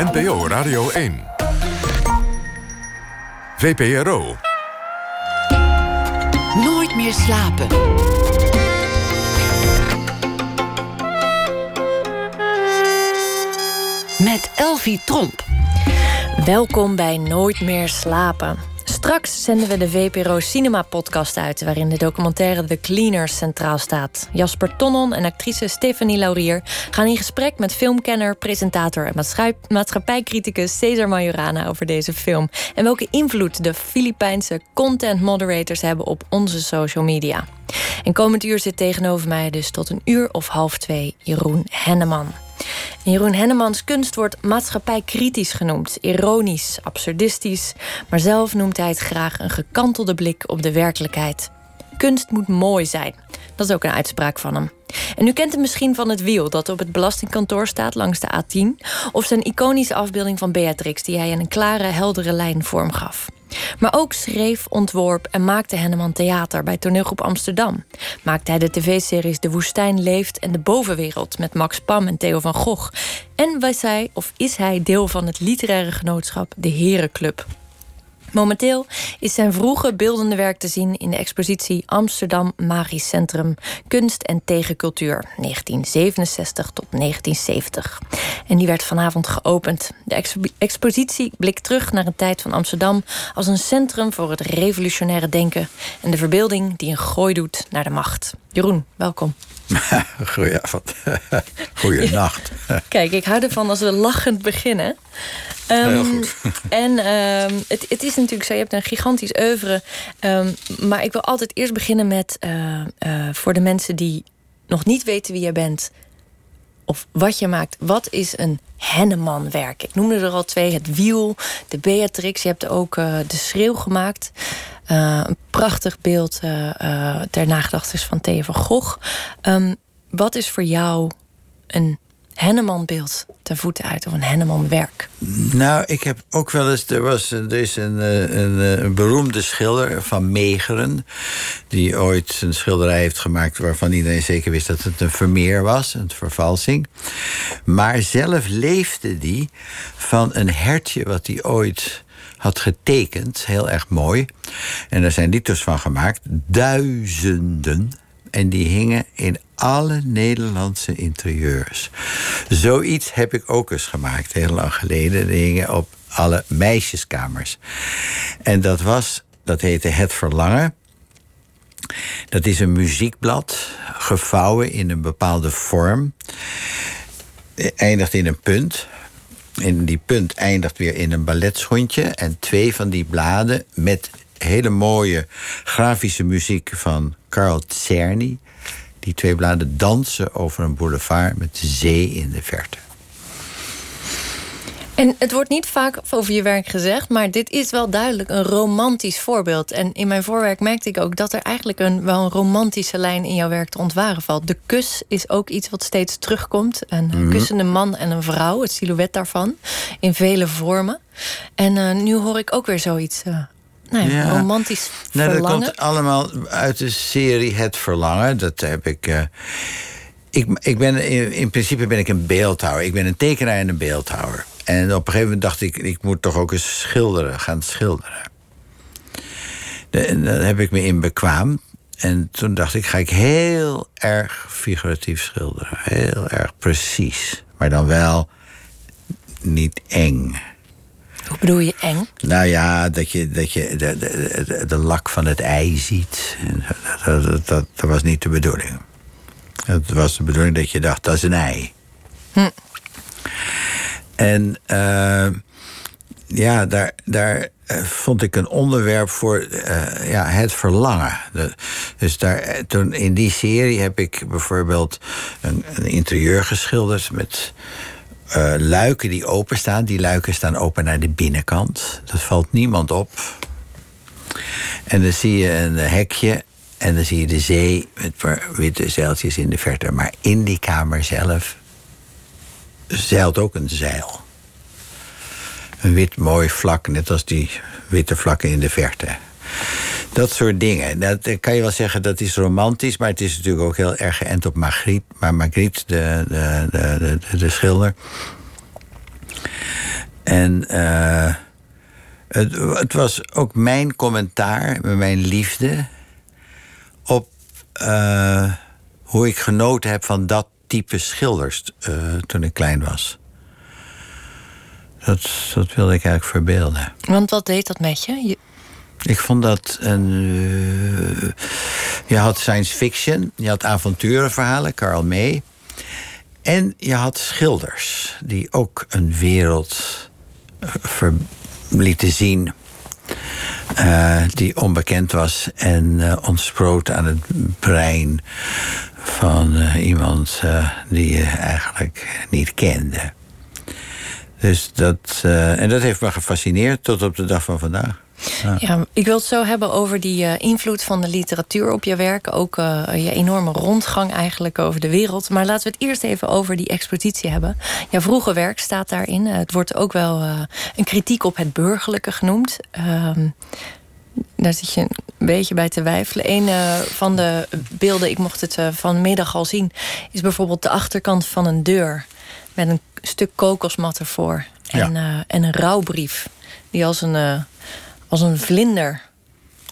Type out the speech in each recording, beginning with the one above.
NPO Radio 1. VPRO. Nooit meer slapen. Met Elvie Tromp. Welkom bij Nooit meer slapen. Straks zenden we de VPRO Cinema podcast uit... waarin de documentaire The Cleaners centraal staat. Jasper Tonnon en actrice Stephanie Laurier... gaan in gesprek met filmkenner, presentator... en maatschappijcriticus Cesar Majorana over deze film... en welke invloed de Filipijnse content moderators hebben... op onze social media. En komend uur zit tegenover mij dus tot een uur of half twee... Jeroen Henneman. Jeroen Hennemans kunst wordt maatschappijkritisch genoemd, ironisch, absurdistisch, maar zelf noemt hij het graag een gekantelde blik op de werkelijkheid. Kunst moet mooi zijn. Dat is ook een uitspraak van hem. En u kent hem misschien van het wiel dat op het belastingkantoor staat langs de A10, of zijn iconische afbeelding van Beatrix die hij in een klare, heldere lijn vorm gaf. Maar ook schreef, ontworp en maakte Henneman theater bij Toneelgroep Amsterdam. Maakte hij de tv-series De Woestijn Leeft en De Bovenwereld met Max Pam en Theo van Gogh. En was hij, of is hij, deel van het literaire genootschap De Herenclub. Momenteel is zijn vroege beeldende werk te zien in de expositie Amsterdam Magisch Centrum Kunst en Tegencultuur 1967 tot 1970. En die werd vanavond geopend. De expositie blikt terug naar een tijd van Amsterdam als een centrum voor het revolutionaire denken en de verbeelding die een gooi doet naar de macht. Jeroen, welkom. Goedenavond. Goedenacht. Kijk, ik hou ervan als we lachend beginnen. Heel ehm, goed. En um, het, het, is natuurlijk zo, je hebt een gigantisch oeuvre. Um, maar ik wil altijd eerst beginnen met... Uh, uh, voor de mensen die nog niet weten wie jij bent... of wat je maakt. Wat is een Henneman-werk? Ik noemde er al twee. Het wiel, de Beatrix. Je hebt ook uh, de schreeuw gemaakt. een prachtig beeld ter nagedachtenis van Theo van Gogh. wat is voor jou een Henneman-beeld te voeten uit of een Henneman-werk? Nou, ik heb ook wel eens. Er, was, er is een, eh, eh, een, beroemde schilder van Megeren. die ooit een schilderij heeft gemaakt. waarvan iedereen zeker wist dat het een Vermeer was, een vervalsing. Maar zelf leefde die van een hertje wat hij ooit had getekend. Heel erg mooi. En daar zijn liedjes van gemaakt. Duizenden. En die hingen in alle Nederlandse interieurs. Zoiets heb ik ook eens gemaakt, heel lang geleden. Die hingen op alle meisjeskamers. En dat was, dat heette Het Verlangen. Dat is een muziekblad, gevouwen in een bepaalde vorm. Eindigt in een punt. En die punt eindigt weer in een balletschoentje. En twee van die bladen met hele mooie grafische muziek van Carl Czerny. Die twee bladen dansen over een boulevard met de zee in de verte. En het wordt niet vaak over je werk gezegd, maar dit is wel duidelijk een romantisch voorbeeld. En in mijn voorwerk merkte ik ook dat er eigenlijk een, wel een romantische lijn in jouw werk te ontwaren valt. De kus is ook iets wat steeds terugkomt. Een mhm. kussende man en een vrouw, het silhouet daarvan, in vele vormen. En uh, nu hoor ik ook weer zoiets uh, nou ja, romantisch nou, verlangen. Dat komt allemaal uit de serie Het Verlangen. Dat heb ik... Uh, ik, ik ben, in, in, principe ben ik een beeldhouwer. Ik ben een tekenaar en een beeldhouwer. En op een gegeven moment dacht ik... ik moet toch ook eens schilderen, gaan schilderen. En daar heb ik me in bekwaam. En toen dacht ik, ga ik heel erg figuratief schilderen. Heel erg precies. Maar dan wel niet eng. Hoe bedoel je eng? Nou ja, dat je, dat je de, de, de, lak van het ei ziet. Dat, dat, dat, dat, was niet de bedoeling. Het was de bedoeling dat je dacht, dat is een ei. Hm. En uh, ja, daar, daar eh, vond ik een onderwerp voor uh, ja, het verlangen. De, dus daar, toen in die serie heb ik bijvoorbeeld een, een interieur geschilderd met uh, luiken die openstaan. Die luiken staan open naar de binnenkant. Dat valt niemand op. En dan zie je een hekje en dan zie je de zee met witte zeiltjes in de verte. Maar in die kamer zelf zeilt ook een zeil. Een wit mooi vlak, net als die witte vlakken in de verte. Dat soort dingen. Dat kan je wel zeggen, dat is romantisch, maar het is natuurlijk ook heel erg geënt op Magritte. Maar Magritte, de, de, de, de, de schilder, En uh, het, het, was ook mijn commentaar, mijn liefde op uh, hoe ik genoten heb van dat type schilders toen ik klein was. Dat, dat wilde ik eigenlijk verbeelden. Want wat deed dat met je... Ik vond dat een. Uh, je had science fiction, je had avonturenverhalen, Carl May. En je had schilders die ook een wereld ver, lieten zien. Uh, die onbekend was en uh, ontsproot aan het brein van iemand die je eigenlijk niet kende. Dus dat, en dat heeft me gefascineerd tot op de dag van vandaag. Ja. ja. ik wil het zo hebben over die uh, invloed van de literatuur op je werk. Ook uh, je enorme rondgang eigenlijk over de wereld. Maar laten we het eerst even over die expositie hebben. Jouw vroege werk staat daarin. Uh, het wordt ook wel een kritiek op het burgerlijke genoemd. Ehm, daar zit je een beetje bij te wijfelen. Een van de beelden, ik mocht het vanmiddag al zien... is bijvoorbeeld de achterkant van een deur... met een stuk kokosmat ervoor. En, ja. en een rouwbrief die als een als een vlinder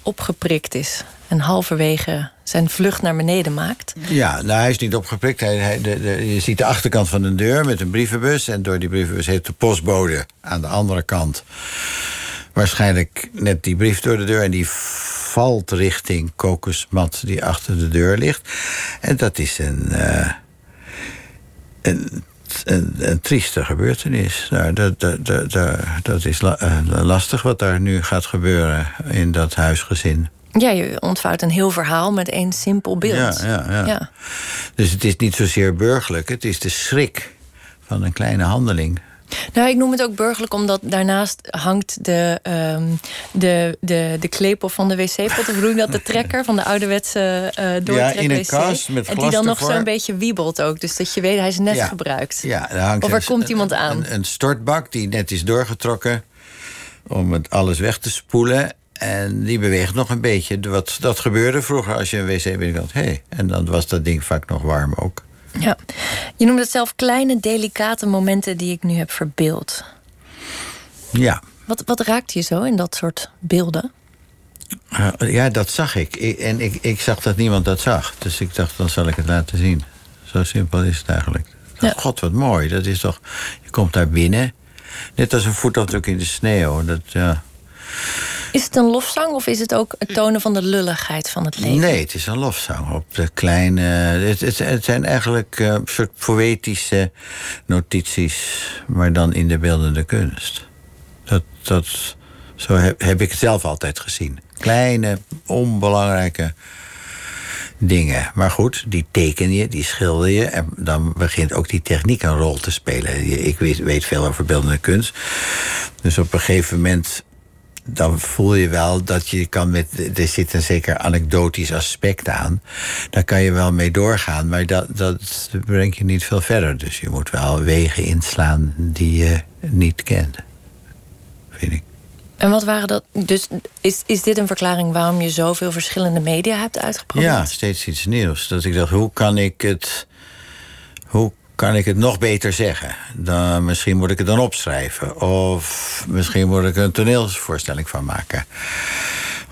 opgeprikt is en halverwege zijn vlucht naar beneden maakt. Ja, nou, hij is niet opgeprikt. Hij, de, de, je ziet de achterkant van een deur met een brievenbus... en door die brievenbus heeft de postbode aan de andere kant... waarschijnlijk net die brief door de deur... en die valt richting kokosmat die achter de deur ligt. En dat is een... Uh, een een, een trieste gebeurtenis. Nou, dat, dat, dat, dat is eh, lastig wat daar nu gaat gebeuren in dat huisgezin. Ja, je ontvouwt een heel verhaal met één simpel beeld. Ja, ja, ja. ja. Dus het is niet zozeer burgerlijk, het is de schrik van een kleine handeling. Nou, ik noem het ook burgerlijk omdat daarnaast hangt de, um, de, de, de klepel van de wc-pot. Of bedoel dat? De trekker van de ouderwetse uh, doortrek Ja, in een kast met En die dan nog zo'n beetje wiebelt ook. Dus dat je weet, hij is net gebruikt. Ja, hangt of er komt iemand aan. Een, een stortbak die net is doorgetrokken om het alles weg te spoelen. En die beweegt nog een beetje. Wat, dat gebeurde vroeger als je een wc binnenkwam. Hey, en dan was dat ding vaak nog warm ook. Ja, je noemt het zelf kleine, delicate momenten die ik nu heb verbeeld. Ja. Wat, wat raakt je zo in dat soort beelden? Uh, ja, dat zag ik. ik. En ik, ik zag dat niemand dat zag. Dus ik dacht, dan zal ik het laten zien. Zo simpel is het eigenlijk. Ja. God, wat mooi. Dat is toch... Je komt daar binnen. Net als een voetafdruk in de sneeuw. Dat, ja. Is het een lofzang of is het ook het tonen van de lulligheid van het leven? Nee, het is een lofzang op de kleine. Het, het, zijn eigenlijk uh, soort poëtische notities, maar dan in de beeldende kunst. Dat, dat, zo heb, heb ik het zelf altijd gezien. Kleine, onbelangrijke dingen. Maar goed, die teken je, die schilder je. En dan begint ook die techniek een rol te spelen. Ik weet, weet veel over beeldende kunst. Dus op een gegeven moment dan voel je wel dat je kan met. Er zit een zeker anekdotisch aspect aan. Daar kan je wel mee doorgaan, maar dat, dat brengt je niet veel verder. Dus je moet wel wegen inslaan die je niet kent. Vind ik. En wat waren dat? Dus is, is dit een verklaring waarom je zoveel verschillende media hebt uitgeprobeerd? Ja, steeds iets nieuws. Dat ik dacht, hoe kan ik het. Hoe kan ik het nog beter zeggen. Dan, misschien moet ik het dan opschrijven. Of misschien moet ik er een toneelvoorstelling van maken.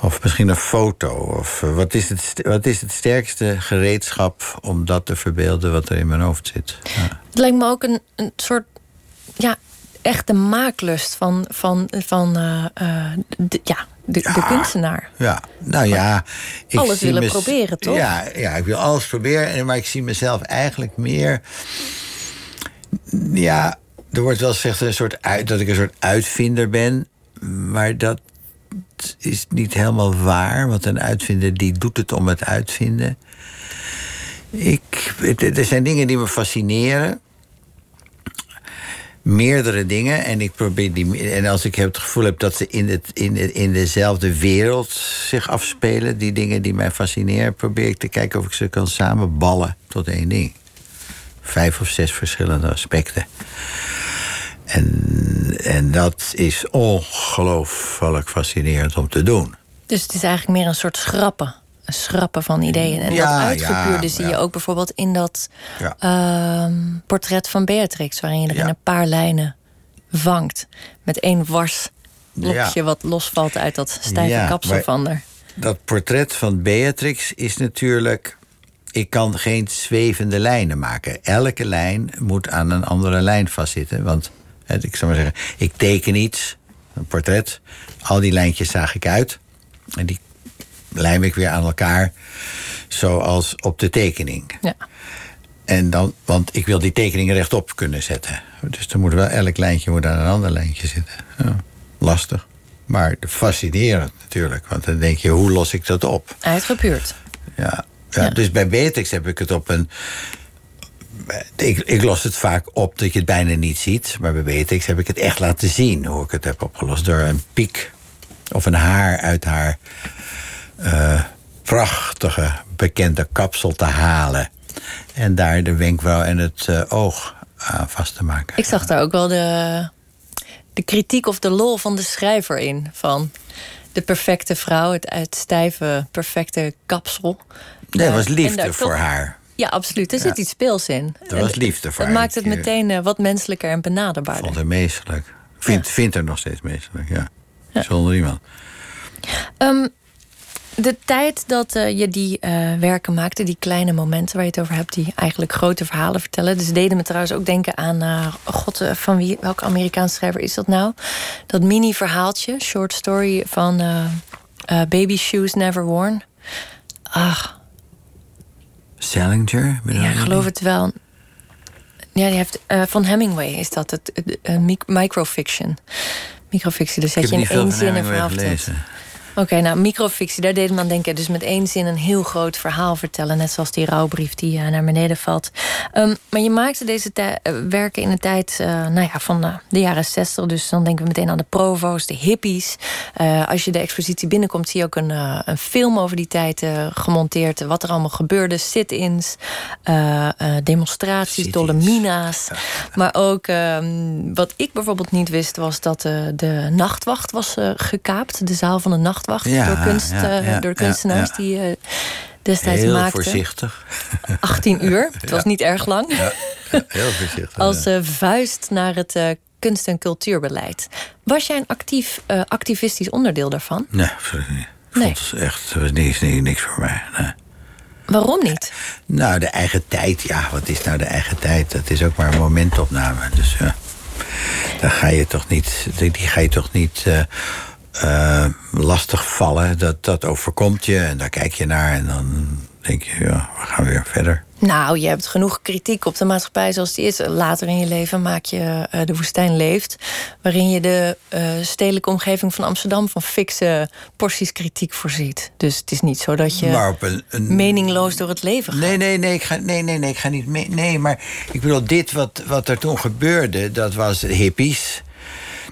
Of misschien een foto. Of eh, wat is het, wat is het sterkste gereedschap om dat te verbeelden wat er in mijn hoofd zit? Het lijkt me ook een, een soort ja, echte maaklust van, van, van uh, uh, de, ja, de, ja, de, kunstenaar. Ja, nou ja. Ik alles willen proberen, toch? Ja, ja, ik wil alles proberen. Maar ik zie mezelf eigenlijk meer. Ja, er wordt wel gezegd een soort uit, dat ik een soort uitvinder ben. Maar dat is niet helemaal waar. Want een uitvinder die doet het om het uitvinden. Ik, er zijn dingen die me fascineren meerdere dingen. En ik probeer die. En als ik het gevoel heb dat ze in, het, in, in dezelfde wereld zich afspelen, die dingen die mij fascineren, probeer ik te kijken of ik ze kan samenballen tot één ding. Vijf of zes verschillende aspecten. En, en dat is ongelooflijk fascinerend om te doen. Dus het is eigenlijk meer een soort schrappen schrappen van ideeën. En ja, dat uitgepuurde ja, zie je ook bijvoorbeeld in dat uh, portret van Beatrix... waarin je er in een paar lijnen vangt. Met één wars lokje wat losvalt uit dat stijve kapsel van haar. Dat portret van Beatrix is natuurlijk. Ik kan geen zwevende lijnen maken. Elke lijn moet aan een andere lijn vastzitten. Want ik zou maar zeggen, ik teken iets, een portret. Al die lijntjes zaag ik uit. En die lijm ik weer aan elkaar. Zoals op de tekening. Ja. En dan, want ik wil die tekeningen rechtop kunnen zetten. Dus er moet wel elk lijntje moet aan een ander lijntje zitten. Ja, lastig. Maar fascinerend natuurlijk. Want dan denk je, hoe los ik dat op? Uitgepuurd. Ja, ja, Ja. Dus bij Beatrix heb ik het op een... Ik, ik los het vaak op dat je het bijna niet ziet. Maar bij Beatrix heb ik het echt laten zien hoe ik het heb opgelost. Door een piek of een haar uit haar eh, prachtige bekende kapsel te halen. En daar de wenkbrauw en het eh, oog aan vast te maken. Ik zag daar ook wel de, de kritiek of de lol van de schrijver in. Van de perfecte vrouw, het, het stijve, perfecte kapsel. Nee, dat was Eh, en liefde daar voor haar. Ja, absoluut. Er zit iets speels in. Er was liefde voor Dat haar. maakt het meteen wat menselijker en benaderbaarder. vond haar meestelijk. Vind, Vindt haar nog steeds meestelijk, ja. Zonder iemand. Ehm, de tijd dat eh, je die eh, werken maakte, die kleine momenten waar je het over hebt, die eigenlijk grote verhalen vertellen. Dus deden me trouwens ook denken aan, eh, god, van wie, welke Amerikaanse schrijver is dat nou? Dat mini-verhaaltje, short story van Baby Shoes Never Worn. Ach, Salinger? ja, ik geloof het wel. Ja, die heeft, van Hemingway is dat het, het, mic- microfiction. Microfictie, dus dat heb je in één zin een verhaal vertelt. Oké, nou, microfictie, daar deed me aan denken. Dus met één zin een heel groot verhaal vertellen. Net zoals die rouwbrief die eh, naar beneden valt. Ehm, maar je maakte deze eh, werken in een tijd eh, nou ja, van de jaren zestig. Dus dan denken we meteen aan de provo's, de hippies. Als je de expositie binnenkomt, zie je ook een, een film over die tijd gemonteerd. Wat er allemaal gebeurde. Sit-ins, demonstraties, dolle mina's. Maar ook ehm, wat ik bijvoorbeeld niet wist, was dat de nachtwacht was gekaapt. De zaal van de nachtwacht. Ja, door, kunst, ja, eh, ja, door kunstenaars die eh, destijds Heel maakten. voorzichtig. 18 uur. Het was niet erg lang. Heel voorzichtig. Als eh, vuist naar het kunst- en cultuurbeleid. Was jij een actief, activistisch onderdeel daarvan? Nee, sorry, niet. Ik Nee. vond het echt was niks, niks, niks voor mij. Nee. Waarom niet? Nou, de eigen tijd, ja, wat is nou de eigen tijd? Dat is ook maar een momentopname. Dus ja, daar ga je toch niet, die, ga je toch niet eh, lastig vallen. Dat, dat overkomt je en daar kijk je naar en dan denk je, ja, we gaan weer verder. Nou, je hebt genoeg kritiek op de maatschappij zoals die is. Later in je leven maak je eh, De Woestijn Leeft... waarin je de eh, stedelijke omgeving van Amsterdam... van fikse porties kritiek voorziet. Dus het is niet zo dat je maar op een, een meningloos door het leven gaat. Nee, nee, nee, ik ga, nee, nee, nee, ik ga niet mee. Nee, maar ik bedoel, dit wat, wat er toen gebeurde, dat was hippies.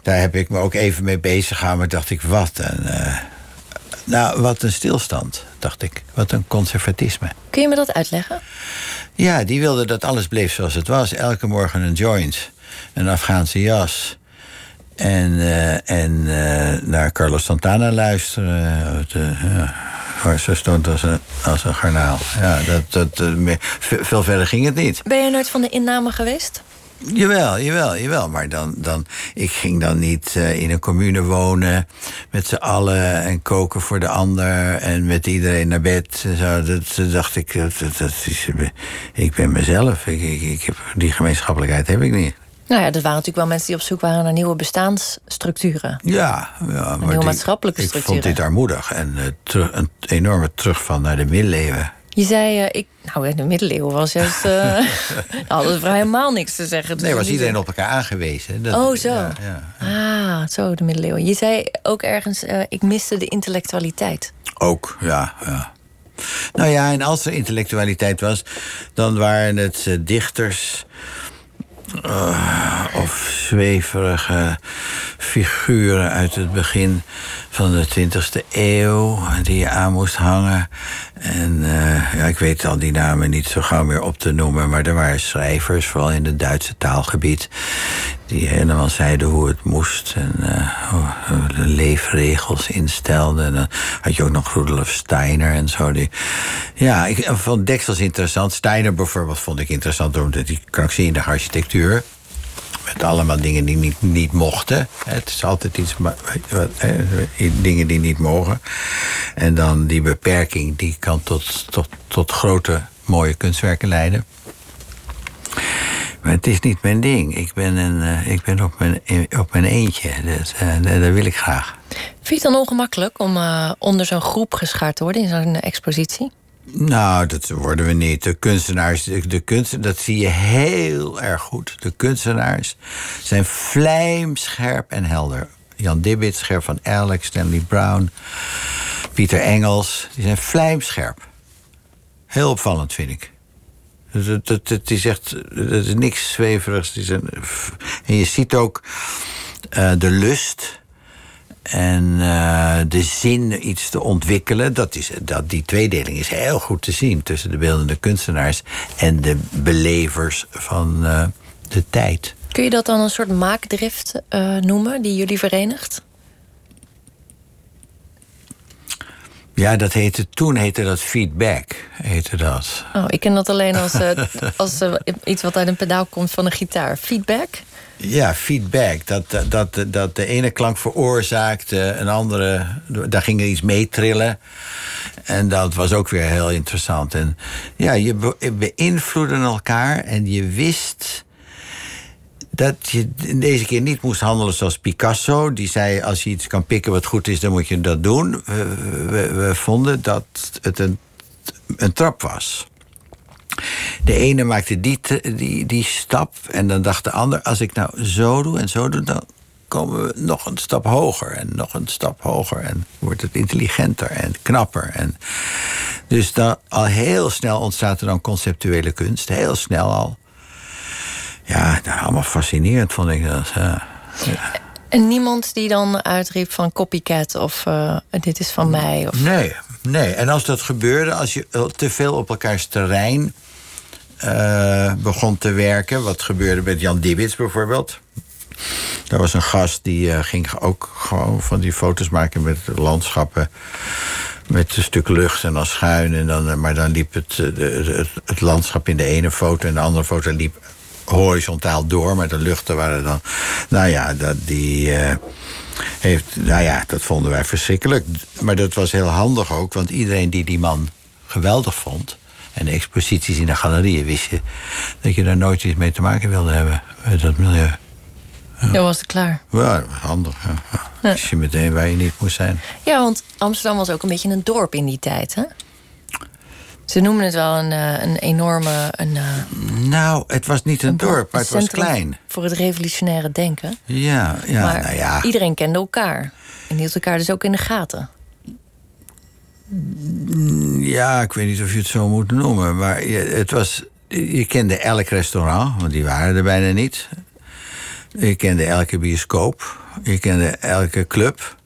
Daar heb ik me ook even mee bezig gehouden. Maar dacht ik, wat een. eh, nou, wat een stilstand, dacht ik. Wat een conservatisme. Kun je me dat uitleggen? Ja, die wilden dat alles bleef zoals het was. Elke morgen een joint, een Afghaanse jas. En, eh, en eh, naar Carlos Santana luisteren. Waar zo stond als een, als een garnaal. Ja, dat, dat, veel verder ging het niet. Ben je nooit van de inname geweest? Jawel, jawel, jawel. Maar dan, dan, ik ging dan niet eh, in een commune wonen met z'n allen en koken voor de ander en met iedereen naar bed. Zo, dat, dat dacht ik, dat, dat, is, ik ben mezelf. Ik, ik, ik heb, die gemeenschappelijkheid heb ik niet. Nou ja, dat waren natuurlijk wel mensen die op zoek waren naar nieuwe bestaansstructuren. Ja, ja maar die- maatschappelijke ik structuren. vond dit armoedig en terug, een enorme terugval naar de middeleeuwen. Je zei, eh, ik, nou in de middeleeuwen was juist, eh daar hadden we helemaal niks te zeggen. Dus Nee, was in die iedereen op elkaar aangewezen. Dat- Oh, zo. Ja, ja. Ah, zo, de middeleeuwen. Je zei ook ergens, eh, ik miste de intellectualiteit. Ook, ja, ja. Nou ja, en als er intellectualiteit was, dan waren het eh, dichters of zweverige figuren uit het begin van de 20e eeuw die je aan moest hangen. En eh, ja, ik weet al die namen niet zo gauw meer op te noemen, maar er waren schrijvers, vooral in het Duitse taalgebied, die helemaal zeiden hoe het moest en eh, hoe de leefregels instelden. En dan had je ook nog Rudolf Steiner en zo. Die, ja, ik vond Deksels interessant. Steiner bijvoorbeeld vond ik interessant omdat die krankzinnige architectuur. Met allemaal dingen die niet, niet mochten. Het is altijd iets, dingen die niet mogen. En dan die beperking, die kan tot, tot, tot grote, mooie kunstwerken leiden. Maar het is niet mijn ding. Ik ben, een, eh, ik ben op, mijn, op mijn eentje. Dus, dat wil ik graag. Vind je het dan ongemakkelijk om uh, onder zo'n groep geschaard te worden in zo'n expositie? Nou, dat worden we niet. De kunstenaars, de, kunst, dat zie je heel erg goed. De kunstenaars zijn vlijmscherp en helder. Jan Dibbit, Scherp van Alex, Stanley Brown, Pieter Engels. Die zijn vlijmscherp. Heel opvallend, vind ik. Het, het, het, is echt het is niks zweverigs. En je ziet ook uh, de lust en uh, de zin iets te ontwikkelen. Dat is, dat, die tweedeling is heel goed te zien tussen de beeldende kunstenaars en de belevers van uh, de tijd. Kun je dat dan een soort maakdrift uh, noemen die jullie verenigt? Ja, dat heette, toen heette dat feedback. Heette dat. Oh, ik ken dat alleen als, als iets wat uit een pedaal komt van een gitaar. Feedback? Ja, feedback. Dat, dat, dat de ene klank veroorzaakte, een andere. Daar ging iets mee trillen. En dat was ook weer heel interessant. En ja, je beïnvloedde elkaar en je wist dat je deze keer niet moest handelen zoals Picasso. Die zei, als je iets kan pikken wat goed is, dan moet je dat doen. We, we, we vonden dat het een, een trap was. De ene maakte die, die, die stap en dan dacht de ander... als ik nou zo doe en zo doe, dan komen we nog een stap hoger... en nog een stap hoger en wordt het intelligenter en knapper. En dus dan, al heel snel ontstaat er dan conceptuele kunst. Heel snel al. Ja, nou, allemaal fascinerend vond ik dat. Ja. En niemand die dan uitriep van copycat of uh, dit is van mij? Of... Nee, nee. En als dat gebeurde, als je te veel op elkaars terrein uh, begon te werken... wat gebeurde met Jan Dibbits bijvoorbeeld... Er was een gast die uh, ging ook gewoon van die foto's maken met landschappen. Met een stuk lucht en dan schuin. En dan, maar dan liep het, het, het landschap in de ene foto en de andere foto liep horizontaal door, maar de luchten waren dan. Nou ja, dat, die. Heeft, nou ja, dat vonden wij verschrikkelijk. Maar dat was heel handig ook, want iedereen die die man geweldig vond. En de exposities in de galerieën wist je dat je daar nooit iets mee te maken wilde hebben. Met dat milieu. Ja. Dan was het klaar. Ja, handig. Ja. Ja. Als je meteen waar je niet moest zijn. Ja, want Amsterdam was ook een beetje een dorp in die tijd, hè? Ze noemen het wel een, een enorme. Een, nou, het was niet een, een dorp, maar het was klein. Voor het revolutionaire denken. Ja, ja, maar nou ja. Iedereen kende elkaar. En hield elkaar dus ook in de gaten. Ja, ik weet niet of je het zo moet noemen. Maar het was. Je kende elk restaurant, want die waren er bijna niet. Je kende elke bioscoop. Je kende elke club.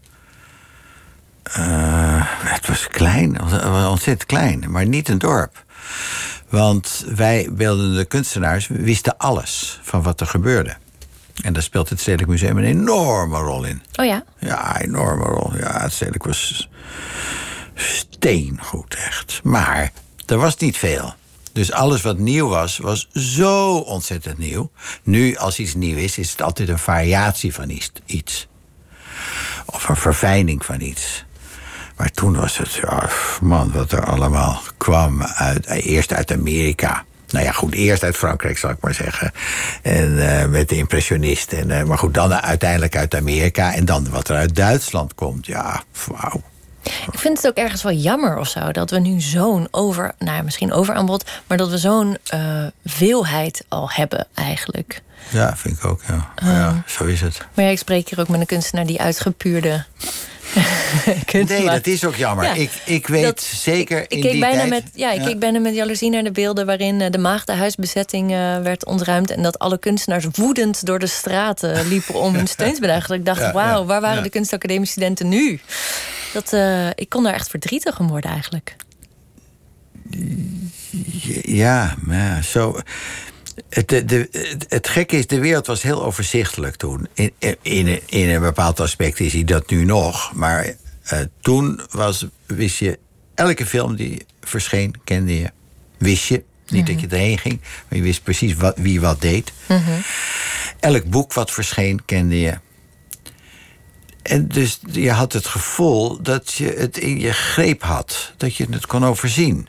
Uh, het was klein, ontzettend klein, maar niet een dorp. Want wij beeldende kunstenaars wisten alles van wat er gebeurde. En daar speelt het Stedelijk Museum een enorme rol in. Oh ja? Ja, enorme rol. Ja, het Stedelijk was steengoed, echt. Maar er was niet veel. Dus alles wat nieuw was, was zo ontzettend nieuw. Nu, als iets nieuw is, is het altijd een variatie van iets. Of een verfijning van iets. Maar toen was het, ja, man, wat er allemaal kwam uit, eerst uit Amerika. Nou ja, goed, eerst uit Frankrijk, zal ik maar zeggen. En uh, met de impressionisten. En, uh, maar goed, dan uiteindelijk uit Amerika. En dan wat er uit Duitsland komt. Ja, wauw. Ik vind het ook ergens wel jammer of zo dat we nu zo'n over, nou ja, misschien overaanbod, maar dat we zo'n uh, veelheid al hebben eigenlijk. Ja, vind ik ook. Ja. ja, zo is het. Maar ja, ik spreek hier ook met een kunstenaar die uitgepuurde nee, dat is ook jammer. Ja, ik, ik weet dat, zeker ik, ik die bijna tijd... Met, ja, ik ja. keek bijna met jaloezie naar de beelden... waarin uh, de maagdenhuisbezetting uh, werd ontruimd... en dat alle kunstenaars woedend door de straten liepen... om hun steun te bedagen. Ik dacht, wauw, waar waren de kunstacademiestudenten nu? Dat, uh, ik kon daar echt verdrietig om worden eigenlijk. Ja, maar zo... Het, de, de, het gekke is, de wereld was heel overzichtelijk toen. In, in, in een bepaald aspect is hij dat nu nog. Maar uh, toen was, wist je, elke film die verscheen, kende je. Wist je. Niet mm -hmm. dat je erheen ging, maar je wist precies wat, wie wat deed. Mm -hmm. elk boek wat verscheen kende je. En dus je had het gevoel dat je het in je greep had. Dat je het kon overzien.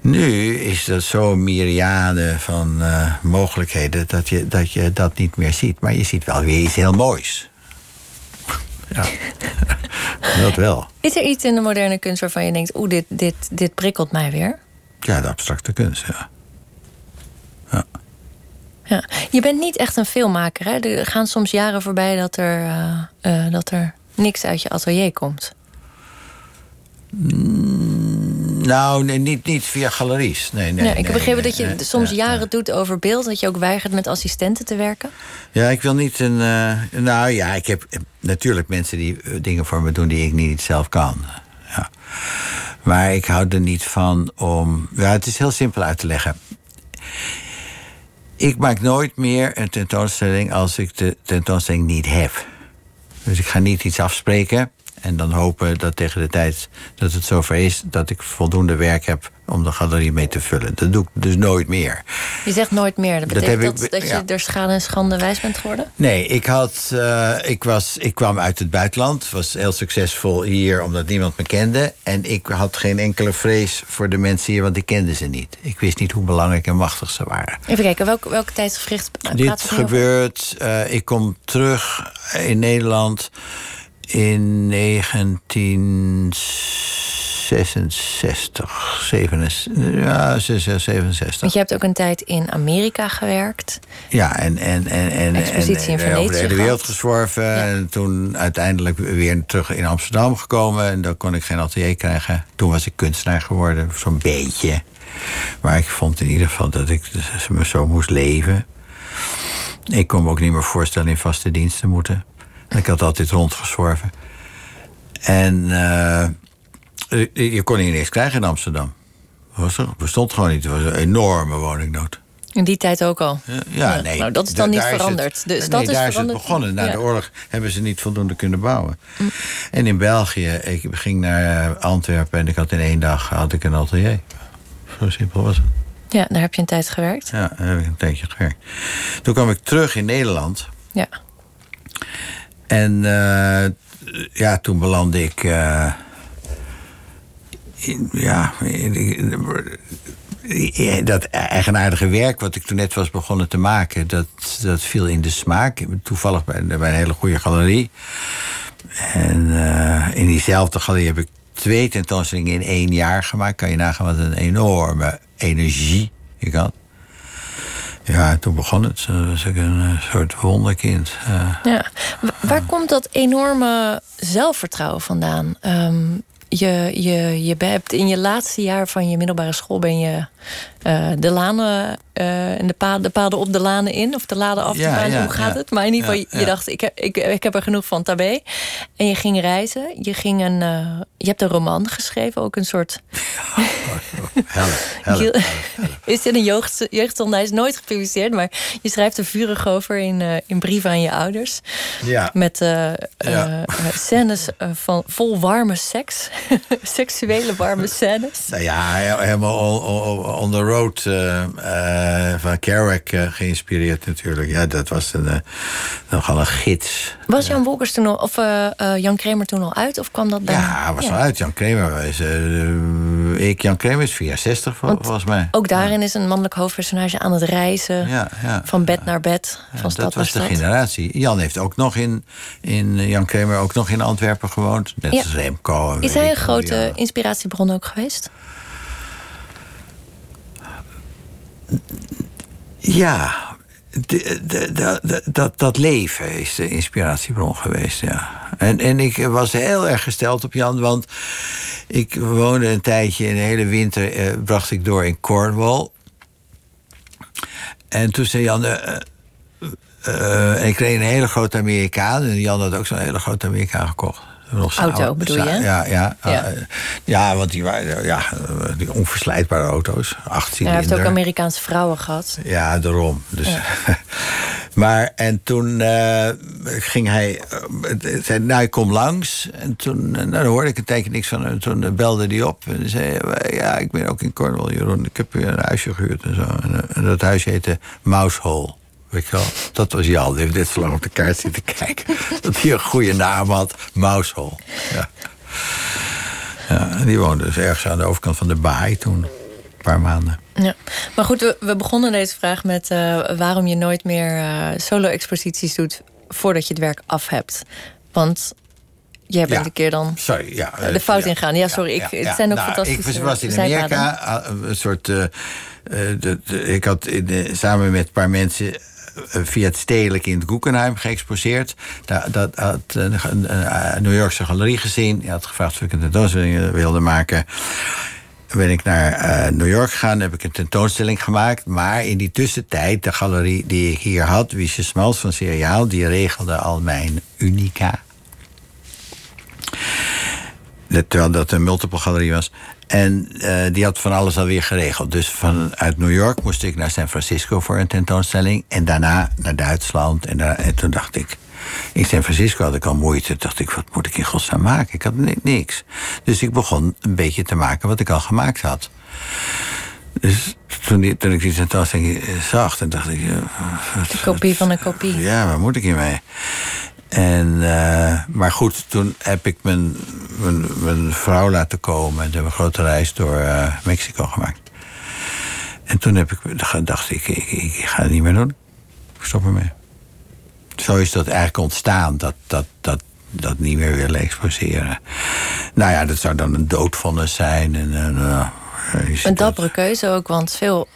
Nu is dat zo'n myriade van uh, mogelijkheden dat je, dat je dat niet meer ziet. Maar je ziet wel weer iets heel moois. ja, dat wel. Is er iets in de moderne kunst waarvan je denkt... oeh, dit, dit, dit prikkelt mij weer? Ja, de abstracte kunst, ja. ja. Ja. Je bent niet echt een filmmaker, hè? Er gaan soms jaren voorbij dat er, uh, uh, dat er niks uit je atelier komt. Mm, nou, nee, niet, niet via galeries. Nee, nee, nee, ik heb begrepen dat je soms ja, jaren ja. doet over beeld. Dat je ook weigert met assistenten te werken. Ja, ik wil niet een. uh, nou ja, ik heb natuurlijk mensen die dingen voor me doen die ik niet zelf kan. Ja. Maar ik hou er niet van om. Ja, het is heel simpel uit te leggen. Ik maak nooit meer een tentoonstelling als ik de tentoonstelling niet heb. Dus ik ga niet iets afspreken en dan hopen dat tegen de tijd dat het zover is, dat ik voldoende werk heb om de galerie mee te vullen. Dat doe ik dus nooit meer. Je zegt nooit meer. Dat betekent dat, ik, dat, ja. je er schade en schande wijs bent geworden? Nee, ik, had, uh, ik, was, ik kwam uit het buitenland. Was heel succesvol hier omdat niemand me kende. En ik had geen enkele vrees voor de mensen hier, want ik kende ze niet. Ik wist niet hoe belangrijk en machtig ze waren. Even kijken, welke, welke tijdsgevricht Dit gebeurt, uh, ik kom terug in Nederland in 1966, 67, ja, 67. Want je hebt ook een tijd in Amerika gewerkt. Ja, en, en, en, en, Expositie in en, Venetië over de hele wereld gezworven. Ja. En toen uiteindelijk weer terug in Amsterdam gekomen. En dan kon ik geen atelier krijgen. Toen was ik kunstenaar geworden, zo'n beetje. Maar ik vond in ieder geval dat ik me zo moest leven. Ik kon me ook niet meer voorstellen in vaste dienst te moeten. Ik had altijd rondgezworven. En uh, je kon hier niks krijgen in Amsterdam. Was er, bestond gewoon niet. Het was een enorme woningnood. In die tijd ook al? Ja, nee. Nou, dat is dan niet veranderd. Is het, de stad nee, is daar is het begonnen. Na ja. de oorlog hebben ze niet voldoende kunnen bouwen. Mm. En in België, ik ging naar Antwerpen... en ik had in één dag had ik een atelier. Zo simpel was het. Ja, daar heb je een tijd gewerkt. Ja, daar heb ik een tijdje gewerkt. Toen kwam ik terug in Nederland. Ja. En uh, ja, toen belandde ik. Uh, in, ja, in, in, dat eigenaardige werk wat ik toen net was begonnen te maken, dat, dat viel in de smaak. Toevallig bij, bij een hele goede galerie. En uh, in diezelfde galerie heb ik twee tentoonstellingen in één jaar gemaakt. Kan je nagaan wat een enorme energie ik had. Ja, toen begon het. Toen was ik een uh, soort wonderkind. Uh, ja. Waar komt dat enorme zelfvertrouwen vandaan? Um, je, je, je hebt in je laatste jaar van je middelbare school ben je uh, de lanen en de paden, de paden op de lanen in, of de laden af te ja, Hoe gaat ja, het? Maar in ieder geval, je dacht, ik heb, ik, ik heb er genoeg van tabé. En je ging reizen. Je, ging een, je hebt een roman geschreven, ook een soort. Helle, helle, Is dit een jeugd, jeugdzonde? Hij is nooit gepubliceerd, maar je schrijft er vurig over in, in brieven aan je ouders. Ja. Met scènes van vol warme seks. Seksuele warme scènes. Nou ja, helemaal on, on the road van Kerouac geïnspireerd natuurlijk. Ja, dat was een, nogal een gids. Was Jan Wolkers toen al, of Jan Kramer toen al uit? Of kwam dat dan? Ja, was ja. al uit. Jan Kramer was... ik, Jan Kramer is 64 Want volgens mij. Ook daarin is een mannelijk hoofdpersonage aan het reizen. Ja, van bed naar bed. Van stad dat was de generatie. Jan heeft ook nog in, in Jan Kramer ook nog in Antwerpen gewoond. Net als Remco. Is hij een grote inspiratiebron ook geweest? Ja, dat, dat leven is de inspiratiebron geweest, ja. En, en ik was heel erg gesteld op Jan, want ik woonde een tijdje, een hele winter eh, bracht ik door in Cornwall. En toen zei Jan, uh, uh, ik kreeg een hele grote Amerikaan. En Jan had ook zo'n hele grote Amerikaan gekocht. Auto oude, bedoel je? Ja, ja, ja. Uh, ja want die waren ja, die onverslijtbare auto's. 18 ja, hij heeft ook Amerikaanse vrouwen gehad. Ja, daarom. Dus, ja. maar en toen uh, ging hij. Uh, zei, nou, ik kom langs. En toen nou, dan hoorde ik een tijdje niks van hem. Toen belde hij op. En zei: Ja, ik ben ook in Cornwall, Jeroen. Ik heb een huisje gehuurd en zo. En, en dat huisje heette Mousehole. Weet je wel? Dat was Jan. Die heeft net zo lang op de kaart zitten kijken. dat hij een goede naam had. Mousehole. Ja. ja. Die woonde dus ergens aan de overkant van de baai toen. Een paar maanden. Ja. Maar goed, we, we begonnen deze vraag met uh, waarom je nooit meer uh, solo-exposities doet voordat je het werk af hebt. Want jij bent Ja. een keer dan Sorry, ja. de fout ja. ingaan. Ja, sorry, ik, het zijn ook Nou, fantastische Ik was in. Amerika, een soort. uh, de, de, ik had in, samen met een paar mensen via het stedelijk in het Guggenheim geëxposeerd. Daar dat had een, een, New Yorkse galerie gezien. Die had gevraagd of ik een tentoonstelling wilde maken. Ben ik naar eh, New York gegaan, heb ik een tentoonstelling gemaakt. Maar in die tussentijd, de galerie die ik hier had, Wiesje Smals van Seriaal, die regelde al mijn Unica. Terwijl dat een multiple galerie was. En eh, die had van alles alweer geregeld. Dus vanuit New York moest ik naar San Francisco voor een tentoonstelling. En daarna naar Duitsland. En, daar, en toen dacht ik. In San Francisco had ik al moeite. Toen dacht ik, wat moet ik in godsnaam maken? Ik had ni- niks. Dus ik begon een beetje te maken wat ik al gemaakt had. Dus toen, die- toen ik die tentoonstelling eh, zag, dan dacht ik... eh, wat- Een kopie van een kopie. ja, waar moet ik hiermee? En, eh, maar goed, toen heb ik mijn, mijn, mijn vrouw laten komen. En toen hebben we een grote reis door eh, Mexico gemaakt. En toen heb ik, dacht ik, ik, ik ga het niet meer doen. Ik stop ermee. Zo is dat eigenlijk ontstaan, dat, dat, dat, dat niet meer willen exposeren. Nou ja, dat zou dan een doodvonnis zijn. En, ziet Een dappere keuze ook, want veel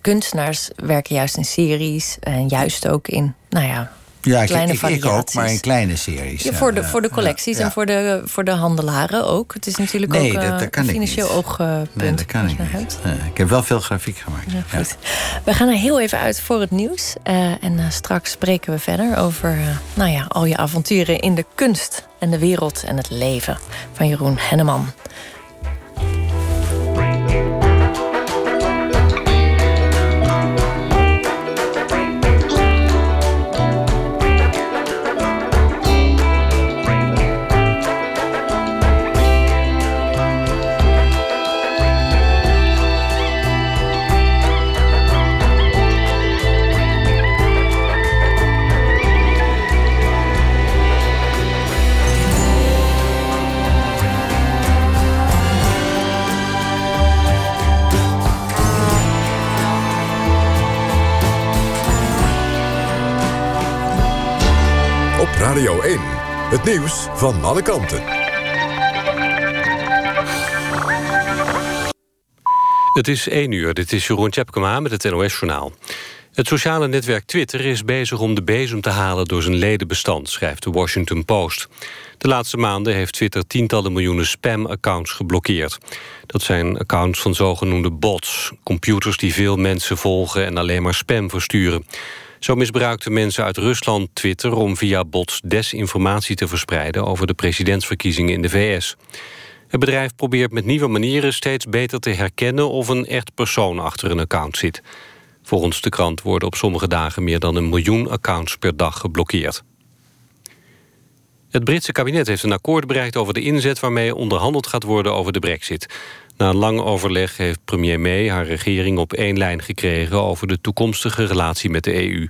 kunstenaars werken juist in series. En juist ook in, nou ja, Ja, ik, kleine ik, ik ook, maar in kleine series. Ja, voor, de, Ja, voor de collecties ja. en voor de, voor de handelaren ook. Het is natuurlijk Nee, ook dat- eh, dat kan een ik financieel niet. oogpunt. Nee, dat kan ik niet. ik heb wel veel grafiek gemaakt. Goed. We gaan er heel even uit voor het nieuws. Eh, en eh, straks spreken we verder over eh, nou ja, al je avonturen in de kunst en de wereld en het leven van Jeroen Henneman. Het nieuws van alle kanten. Het is 1 uur, dit is Jeroen Tjepkema met het NOS-journaal. Het sociale netwerk Twitter is bezig om de bezem te halen... door zijn ledenbestand, schrijft de Washington Post. De laatste maanden heeft Twitter tientallen miljoenen spam-accounts geblokkeerd. Dat zijn accounts van zogenoemde bots. Computers die veel mensen volgen en alleen maar spam versturen. Zo misbruikten mensen uit Rusland Twitter om via bots desinformatie te verspreiden... over de presidentsverkiezingen in de VS. Het bedrijf probeert met nieuwe manieren steeds beter te herkennen... of een echt persoon achter een account zit. Volgens de krant worden op sommige dagen meer dan een miljoen accounts per dag geblokkeerd. Het Britse kabinet heeft een akkoord bereikt over de inzet... waarmee onderhandeld gaat worden over de brexit. Na lang overleg heeft premier May haar regering op één lijn gekregen... over de toekomstige relatie met de EU.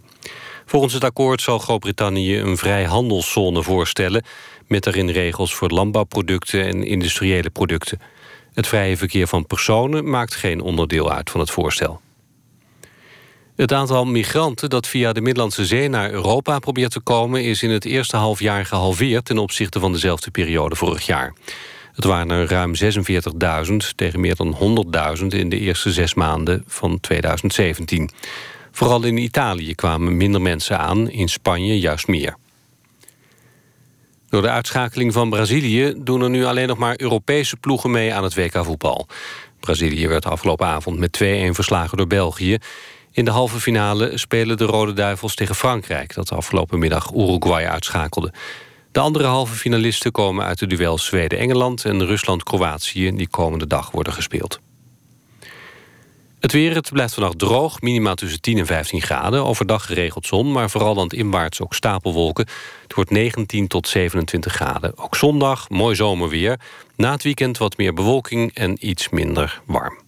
Volgens het akkoord zal Groot-Brittannië een vrijhandelszone voorstellen... met daarin regels voor landbouwproducten en industriële producten. Het vrije verkeer van personen maakt geen onderdeel uit van het voorstel. Het aantal migranten dat via de Middellandse Zee naar Europa probeert te komen... is in het eerste halfjaar gehalveerd ten opzichte van dezelfde periode vorig jaar. Het waren er ruim 46.000 tegen meer dan 100.000 in de eerste zes maanden van 2017. Vooral in Italië kwamen minder mensen aan, in Spanje juist meer. Door de uitschakeling van Brazilië doen er nu alleen nog maar Europese ploegen mee aan het WK voetbal. Brazilië werd afgelopen avond met 2-1 verslagen door België. In de halve finale spelen de Rode Duivels tegen Frankrijk... dat afgelopen middag Uruguay uitschakelde. De andere halve finalisten komen uit de duels Zweden-Engeland... en Rusland-Kroatië, die komende dag worden gespeeld. Het weer, het blijft vannacht droog, minimaal tussen 10 en 15 graden. Overdag geregeld zon, maar vooral aan het inwaarts ook stapelwolken. Het wordt 19 tot 27 graden. Ook zondag, mooi zomerweer. Na het weekend wat meer bewolking en iets minder warm.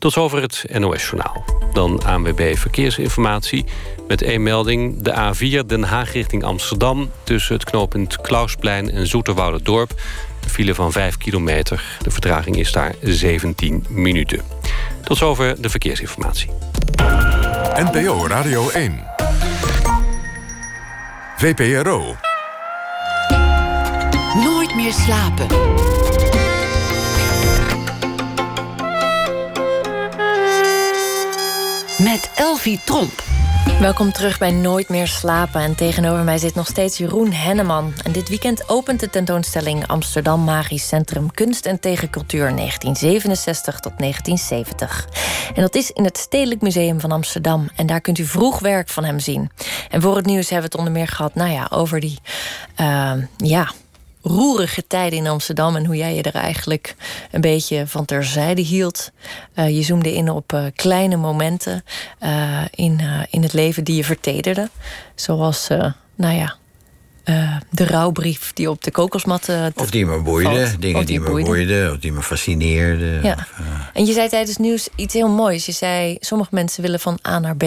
Tot zover het NOS-journaal. Dan ANWB Verkeersinformatie. Met één melding. De A4 Den Haag richting Amsterdam. Tussen het knooppunt Klausplein en Dorp. Een file van 5 kilometer. De vertraging is daar 17 minuten. Tot zover de verkeersinformatie. NPO Radio 1. VPRO. Nooit meer slapen. Met Elvie Tromp. Welkom terug bij Nooit meer slapen. En tegenover mij zit nog steeds Jeroen Henneman. En dit weekend opent de tentoonstelling Amsterdam Magisch Centrum Kunst en Tegencultuur 1967 tot 1970. En dat is in het Stedelijk Museum van Amsterdam. En daar kunt u vroeg werk van hem zien. En voor het nieuws hebben we het onder meer gehad, nou ja, over die, uh, ja, roerige tijden in Amsterdam en hoe jij je er eigenlijk een beetje van terzijde hield. Uh, je zoomde in op uh, kleine momenten uh, in, in het leven die je vertederde. Zoals, nou ja, de rouwbrief die op de kokosmat. of die me boeide, dingen die, die, me boeiden, of die me fascineerden. Ja. Of, en je zei tijdens nieuws iets heel moois. Je zei: sommige mensen willen van A naar B.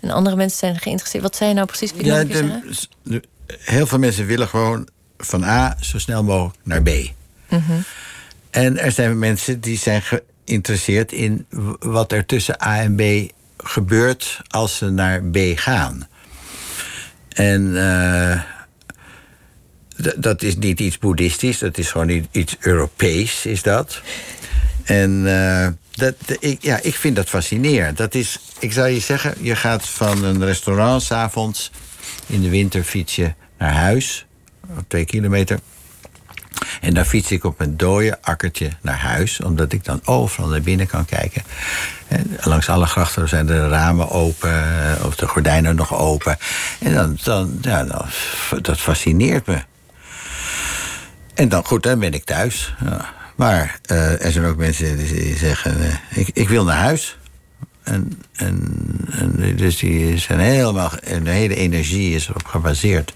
En andere mensen zijn geïnteresseerd. Wat zei je nou precies? Ja, de, de, heel veel mensen willen gewoon van A zo snel mogelijk naar B. Mhm. En er zijn mensen die zijn geïnteresseerd in wat er tussen A en B gebeurt als ze naar B gaan. En uh, dat is niet iets boeddhistisch, dat is gewoon iets Europees, is dat. En uh, dat, ik, ja, ik vind dat fascinerend. Dat is, ik zou je zeggen, je gaat van een restaurant s'avonds in de winter fiets je naar huis twee kilometer. En dan fiets ik op een dode akkertje naar huis, omdat ik dan overal naar binnen kan kijken. En langs alle grachten zijn de ramen open, of de gordijnen nog open. En dan, dan, ja, dan, dat fascineert me. En dan, goed, dan ben ik thuis. Ja. Maar uh, er zijn ook mensen die zeggen: uh, ik, ik wil naar huis. En, en, en, dus die zijn helemaal, en de hele energie is erop gebaseerd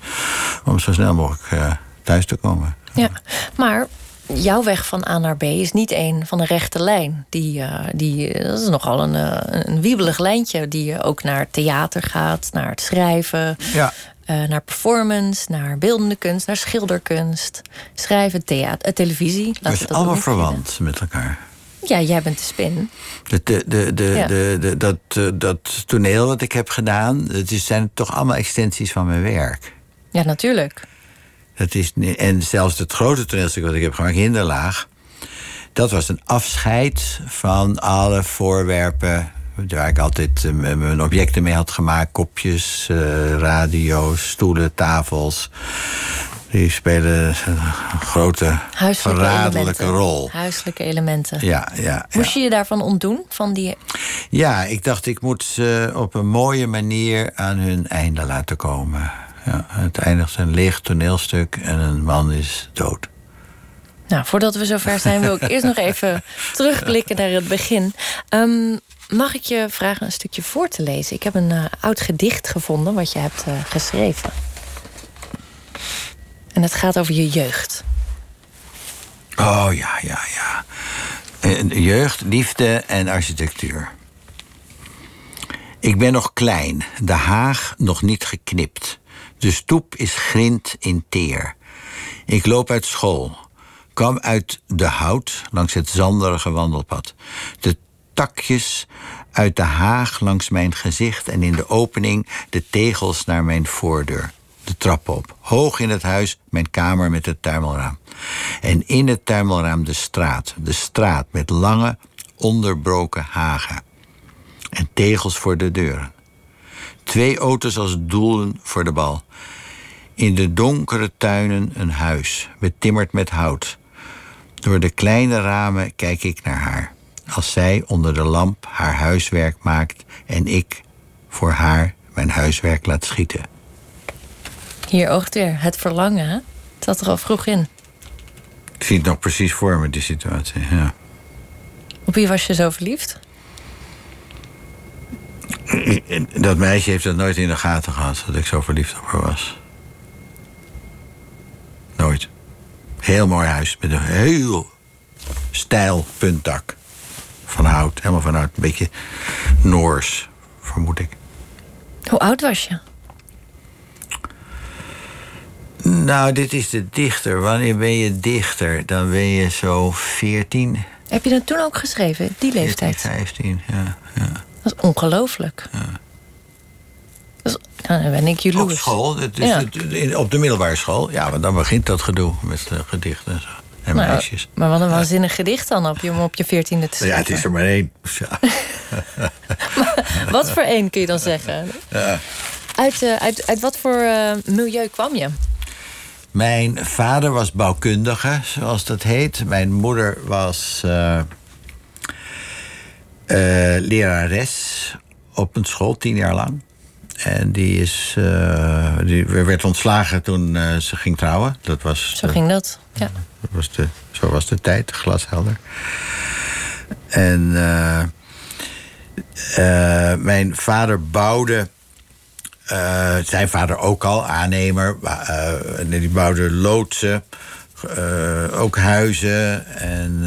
om zo snel mogelijk uh, thuis te komen. Ja, maar jouw weg van A naar B is niet een van een rechte lijn. Die, uh, die, dat is nogal een, uh, een wiebelig lijntje die ook naar theater gaat, naar het schrijven. Ja. Uh, naar performance, naar beeldende kunst, naar schilderkunst, schrijven, theater, televisie. Dat is allemaal verwant met elkaar. Ja, jij bent de spin. De, de, de, de, ja. de, de, dat, dat toneel wat ik heb gedaan, het is, zijn toch allemaal extensies van mijn werk. Ja, natuurlijk. Dat is, en zelfs het grote toneelstuk wat ik heb gemaakt, Hinderlaag... dat was een afscheid van alle voorwerpen... waar ik altijd uh, mijn objecten mee had gemaakt. Kopjes, uh, radio's, stoelen, tafels... Die spelen een grote, Huiselijke verraderlijke elementen. rol. Huiselijke elementen. Ja, ja, Moest ja. je je daarvan ontdoen? Van die... Ja, ik dacht ik moet ze op een mooie manier aan hun einde laten komen. Ja, het eindigt een leeg toneelstuk en een man is dood. Nou, voordat we zover zijn, wil ik eerst nog even terugblikken naar het begin. Um, mag ik je vragen een stukje voor te lezen? Ik heb een uh, oud gedicht gevonden wat je hebt uh, geschreven. En het gaat over je jeugd. Oh ja, ja, ja. Jeugd, liefde en architectuur. Ik ben nog klein, de haag nog niet geknipt. De stoep is grind in teer. Ik loop uit school, kwam uit de hout langs het zanderige wandelpad. De takjes uit de haag langs mijn gezicht en in de opening de tegels naar mijn voordeur de trap op. Hoog in het huis mijn kamer met het tuimelraam. En in het tuimelraam de straat. De straat met lange, onderbroken hagen. En tegels voor de deuren. Twee auto's als doelen voor de bal. In de donkere tuinen een huis, betimmerd met hout. Door de kleine ramen kijk ik naar haar. Als zij onder de lamp haar huiswerk maakt en ik voor haar mijn huiswerk laat schieten. Hier oogt weer het verlangen. Hè? Het zat er al vroeg in. Ik zie het nog precies voor me, die situatie. Ja. Op wie was je zo verliefd? Dat meisje heeft dat nooit in de gaten gehad, dat ik zo verliefd op haar was. Nooit. Heel mooi huis met een heel stijl puntdak. van hout. Helemaal van hout. Een beetje Noors, vermoed ik. Hoe oud was je? Nou, dit is de dichter. Wanneer ben je dichter? Dan ben je zo 14. Heb je dat toen ook geschreven, die leeftijd? 14, 15, ja. ja. Dat is ongelooflijk. Dat is- nou, dan ben ik Op jaloers. school, het is Ja. het- op de middelbare school. Ja, want dan begint dat gedoe met eh, gedichten en zo. En Nou, meisjes. maar wat een waanzinnig gedicht dan op je, om op je veertiende te Ja, schrijven. het is er maar één. Ja. Wat voor één kun je dan zeggen? Uit, eh, uit, uit wat voor eh, milieu kwam je? Mijn vader was bouwkundige, zoals dat heet. Mijn moeder was eh, eh, lerares op een school, tien jaar lang. En die, is, eh, die werd ontslagen toen ze ging trouwen. Dat was, Zo de- ging dat. Ja. dat was de, zo was de tijd, glashelder. En mijn vader bouwde. Eh, zijn vader ook al, aannemer. en die bouwde loodsen, eh, ook huizen. En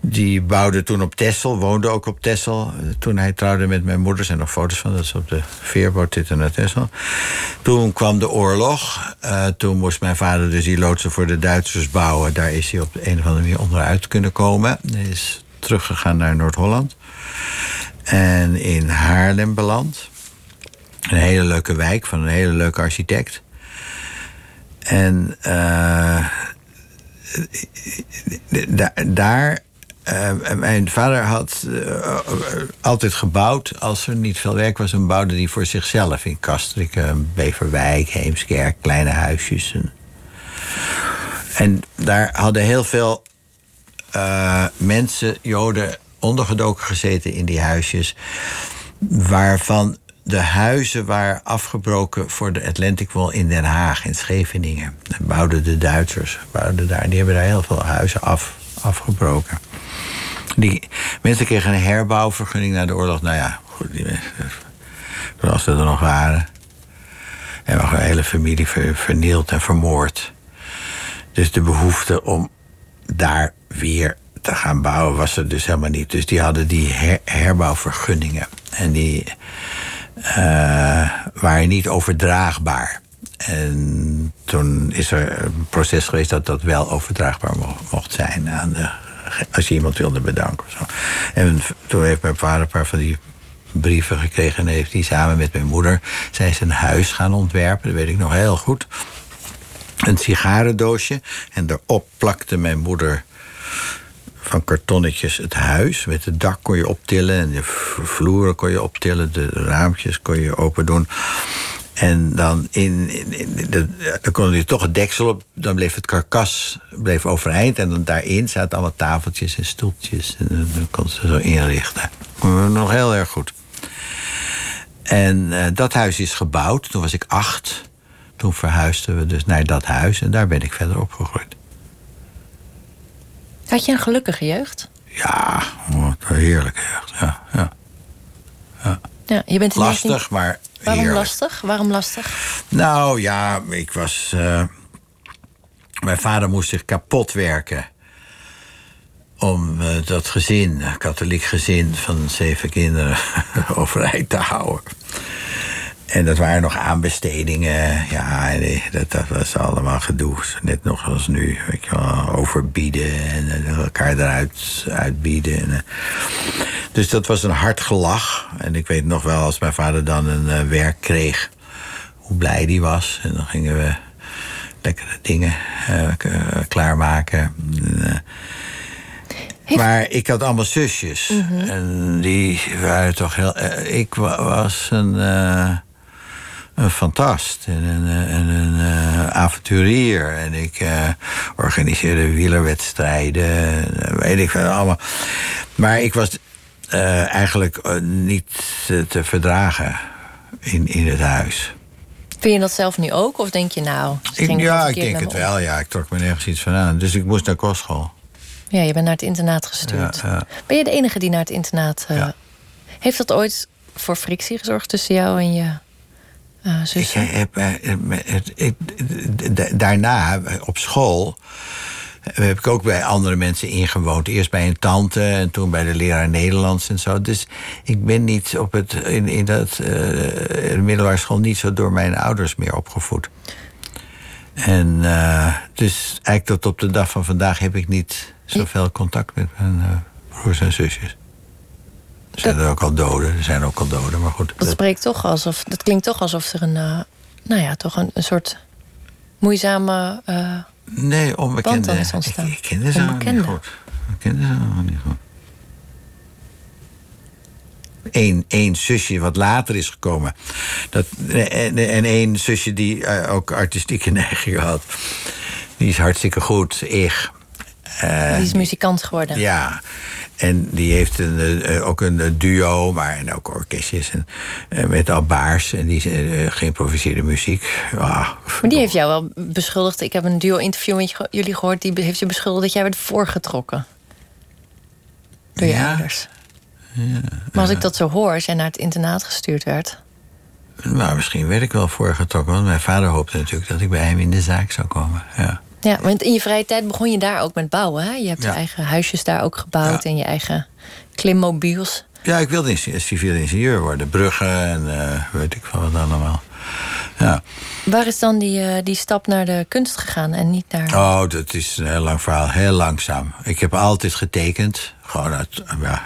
die bouwde toen op Texel, woonde ook op eh, Toen hij trouwde met mijn moeder, zijn nog foto's van, dat is op de veerboot zitten naar Texel. Toen kwam de oorlog. Toen moest mijn vader dus die loodsen voor de Duitsers bouwen. Daar is hij op de een of andere manier onderuit kunnen komen. Hij is teruggegaan naar Noord-Holland. En in Haarlem beland. Een hele leuke wijk van een hele leuke architect. En eh, da- daar. eh, mijn vader had eh, altijd gebouwd. Als er niet veel werk was, dan bouwde hij voor zichzelf in Castricum, Beverwijk, Heemskerk, kleine huisjes. En, en daar hadden heel veel mensen, Joden, ondergedoken gezeten in die huisjes. Waarvan de huizen waren afgebroken voor de Atlantic Wall in Den Haag, in Scheveningen. Dat bouwden de Duitsers, bouwden daar, die hebben daar heel veel huizen af, afgebroken. Die mensen kregen een herbouwvergunning na de oorlog. Nou ja, goed, die mensen, zoals ze er nog waren. En nog een hele familie ver- vernield en vermoord. Dus de behoefte om daar weer te gaan bouwen was er dus helemaal niet. Dus die hadden die her- herbouwvergunningen. En die waren niet overdraagbaar. En toen is er een proces geweest dat dat wel overdraagbaar mo- mocht zijn aan de, als je iemand wilde bedanken. Of zo. En toen heeft mijn vader een paar van die brieven gekregen en heeft hij samen met mijn moeder zijn een huis gaan ontwerpen. Dat weet ik nog heel goed. Een sigarendoosje en daarop plakte mijn moeder van kartonnetjes het huis. Met het dak kon je optillen en de vloeren kon je optillen. De raampjes kon je open doen. En dan, in, in, dan kon je toch het deksel op. Dan bleef het karkas bleef overeind. En dan daarin zaten allemaal tafeltjes en stoeltjes. En dan kon ze zo inrichten. Nog heel erg goed. En eh, dat huis is gebouwd. Toen was ik acht. Toen verhuisden we dus naar dat huis. En daar ben ik verder opgegroeid. Had je een gelukkige jeugd? Ja, wat een heerlijke jeugd. Ja, ja. Ja, je bent Lastig, 19 maar Waarom heerlijk. lastig? Waarom lastig? Nou ja, ik was. eh, mijn vader moest zich kapot werken. Om eh, dat gezin, katholiek gezin van zeven kinderen, overeind te houden. En dat waren nog aanbestedingen. Ja, nee, dat, dat was allemaal gedoe. Net nog als nu. Weet je wel, overbieden en eh, elkaar eruit uitbieden. En, eh, dus dat was een hard gelach. En ik weet nog wel, als mijn vader dan een eh, werk kreeg, hoe blij die was. En dan gingen we lekkere dingen eh, klaarmaken. En, Maar ik had allemaal zusjes. En die waren toch heel. ik wa- was een. Een fantast en een, eh, en een eh, avonturier. En ik eh, organiseerde wielerwedstrijden. en, Weet ik veel allemaal. Maar ik was eigenlijk niet te, verdragen in, in het huis. Vind je dat zelf nu ook? Of denk je nou... Ik, ja, ik denk het wel. Ja, ik trok me nergens iets van aan. Dus ik moest naar kostschool. Ja, je bent naar het internaat gestuurd. Ja, ja. Ben je de enige die naar het internaat... Ja. Heeft dat ooit voor frictie gezorgd tussen jou en je eh Ik eh, eh, daarna eh, op school heb ik ook bij andere mensen ingewoond. Eerst bij een tante en toen bij de leraar Nederlands en zo. Dus ik ben niet op het, in, in dat uh, de middelbare school niet zo door mijn ouders meer opgevoed. En uh, dus eigenlijk tot op de dag van vandaag heb ik niet zoveel contact met mijn uh, broers en zusjes. Er zijn er ook al doden, er zijn ook al doden, maar goed. Dat, spreekt toch alsof, dat klinkt toch alsof er een, uh, nou ja, toch een, een soort moeizame uh, nee, onbekende. is ontstaan. Ik, ik kende ze niet goed. Ik kende ze niet goed. Eén, één zusje wat later is gekomen. Dat, en, en één zusje die uh, ook artistieke neigingen had. Die is hartstikke goed. Ik. Uh, die is muzikant geworden. Ja. En die heeft een, uh, ook een duo, maar en ook orkestjes. En, uh, met Albaars. En die geïmproviseerde muziek. Ah, maar die heeft jou wel beschuldigd. Ik heb een duo-interview met jullie gehoord. Die heeft je beschuldigd dat jij werd voorgetrokken. Door je Ja. ouders. Ja, Maar als ik dat zo hoor, als jij naar het internaat gestuurd werd. Nou, misschien werd ik wel voorgetrokken. Want mijn vader hoopte natuurlijk dat ik bij hem in de zaak zou komen. Ja. Ja, want in je vrije tijd begon je daar ook met bouwen. Hè? Je hebt je Ja. eigen huisjes daar ook gebouwd Ja. en je eigen klimmobiels. Ja, ik wilde civiel ingenieur worden. Bruggen en eh, weet ik veel wat allemaal. Ja. Waar is dan die, eh, die stap naar de kunst gegaan en niet naar. Oh, dat is een heel lang verhaal. Heel langzaam. Ik heb altijd getekend. Gewoon uit, ja,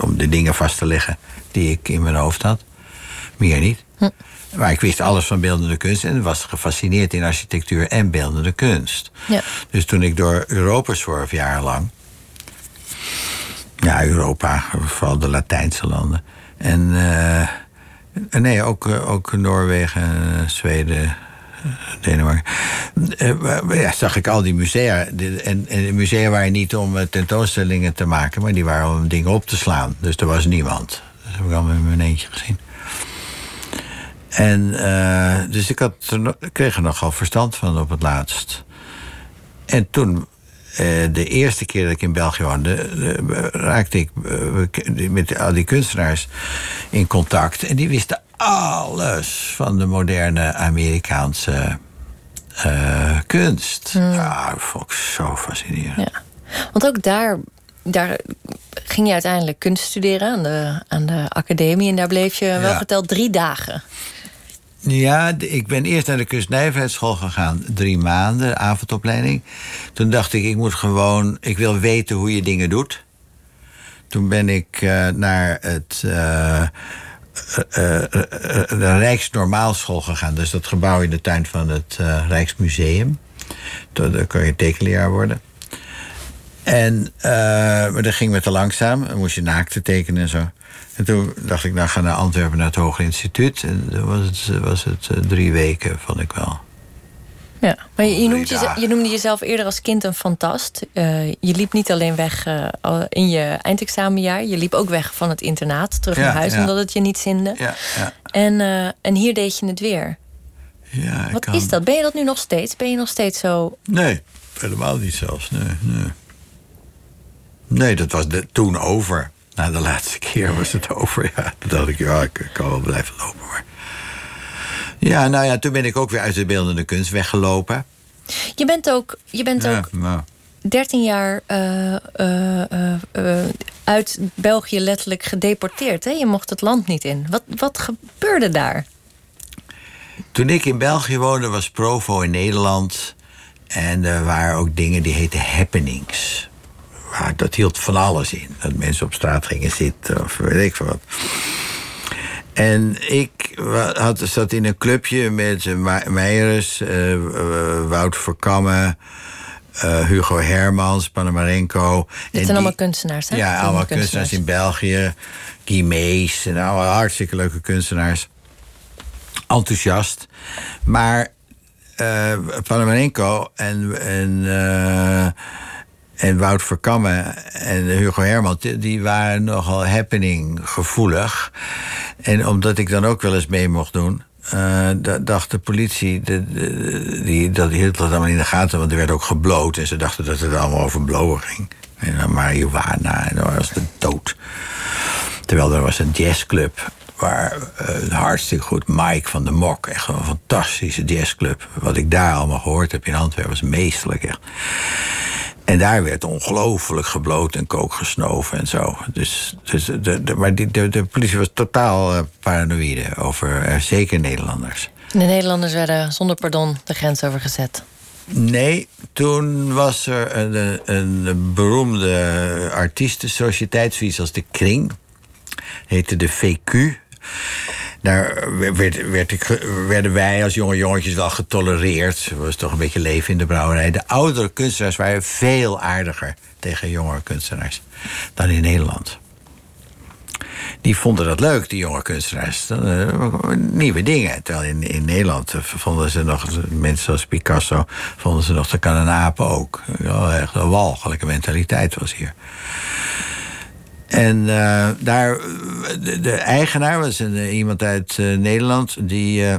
om de dingen vast te leggen die ik in mijn hoofd had. Meer niet. Maar ik wist alles van beeldende kunst en was gefascineerd in architectuur en beeldende kunst. Ja. Dus toen ik door Europa zworf, jarenlang. Ja, Europa, vooral de Latijnse landen. En eh, nee, ook, eh, ook Noorwegen, Zweden, eh, Denemarken. Ja, zag ik al die musea. En, en de musea waren niet om tentoonstellingen te maken, maar die waren om dingen op te slaan. Dus er was niemand. Dat heb ik allemaal in mijn eentje gezien. En eh, dus ik, had ik kreeg er nogal verstand van op het laatst. En toen, eh, de eerste keer dat ik in België woonde, raakte ik eh, met al die kunstenaars in contact. En die wisten alles van de moderne Amerikaanse kunst. Ja, dat vond ik zo fascinerend. Ja. Want ook daar, daar ging je uiteindelijk kunst studeren aan de, aan de academie. En daar bleef je wel Ja. geteld drie dagen. Ja, ik ben eerst naar de kunstnijverheidsschool gegaan. Drie maanden, avondopleiding. Toen dacht ik, ik moet gewoon... Ik wil weten hoe je dingen doet. Toen ben ik eh, naar het... eh, de Rijksnormaalschool gegaan. Dus dat gebouw in de tuin van het Rijksmuseum. Toen kon je tekenleraar worden. En, maar dat ging me te langzaam. Dan moest je naakte tekenen en zo. En toen dacht ik, nou ga naar Antwerpen, naar het Hoger Instituut. En toen was het, was het eh, drie weken, vond ik wel. Ja. Maar je, je, noemt je noemde jezelf eerder als kind een fantast. Eh, je liep niet alleen weg eh, in je eindexamenjaar. Je liep ook weg van het internaat, terug Ja, naar huis, ja. omdat het je niet zinde. Ja, ja. En, en hier deed je het weer. ja Wat kan- is dat? Ben je dat nu nog steeds? Ben je nog steeds zo... Nee, helemaal niet zelfs. Nee, nee. nee dat was de, toen over. Na de laatste keer was het over. Ja, toen dacht ik, ja, ik, kan wel blijven lopen. Maar... Ja, nou ja, toen ben ik ook weer uit de beeldende kunst weggelopen. Je bent ook, je bent Ja, ook nou. 13 jaar eh, eh, eh, uit België letterlijk gedeporteerd. Hè? Je mocht het land niet in. Wat, wat gebeurde daar? Toen ik in België woonde, was Provo in Nederland. En er waren ook dingen die heten happenings. Dat hield van alles in. Dat mensen op straat gingen zitten of weet ik wat. En ik had, zat in een clubje met Meijers, eh, Wout Verkamme, eh, Hugo Hermans, Panamarenko. Dit zijn die- allemaal kunstenaars, hè? Ja, Allemaal allemaal kunstenaars in België. Guy Mees en allemaal hartstikke leuke kunstenaars. Enthousiast. Maar eh Panamarenko en, en, en Wout Verkamme en Hugo Herman... die- waren nogal happening gevoelig. En omdat ik dan ook wel eens mee mocht doen... eh, da- dacht de politie, de, die, dat hield dat allemaal in de gaten... want er werd ook gebloot en ze dachten dat het allemaal over blowen ging. En dan marihuana en dan was de dood. Terwijl er was een jazzclub waar eh, hartstikke goed Mike van de Mok, echt een fantastische jazzclub. Wat ik daar allemaal gehoord heb in Antwerpen was meesterlijk echt. En daar werd ongelooflijk gebloot en kook gesnoven en zo. Dus, dus de, de, maar die, de, de politie was totaal uh, paranoïde over uh, zeker Nederlanders. De Nederlanders werden zonder pardon de grens overgezet. Nee, toen was er een, een beroemde artiestensociëteit, zoiets als de Kring. Heette de VQ. Daar werd, werd werden wij als jonge jongetjes wel getolereerd. Er was toch een beetje leven in de brouwerij. De oudere kunstenaars waren veel aardiger tegen jongere kunstenaars dan in Nederland. Die vonden dat leuk, die jonge kunstenaars. Uh, nieuwe dingen. Terwijl in, in Nederland vonden ze nog, mensen zoals Picasso, vonden ze nog de kanapen ook. Echt een walgelijke mentaliteit was hier. En uh, daar, de, eigenaar was een, iemand uit uh, Nederland, die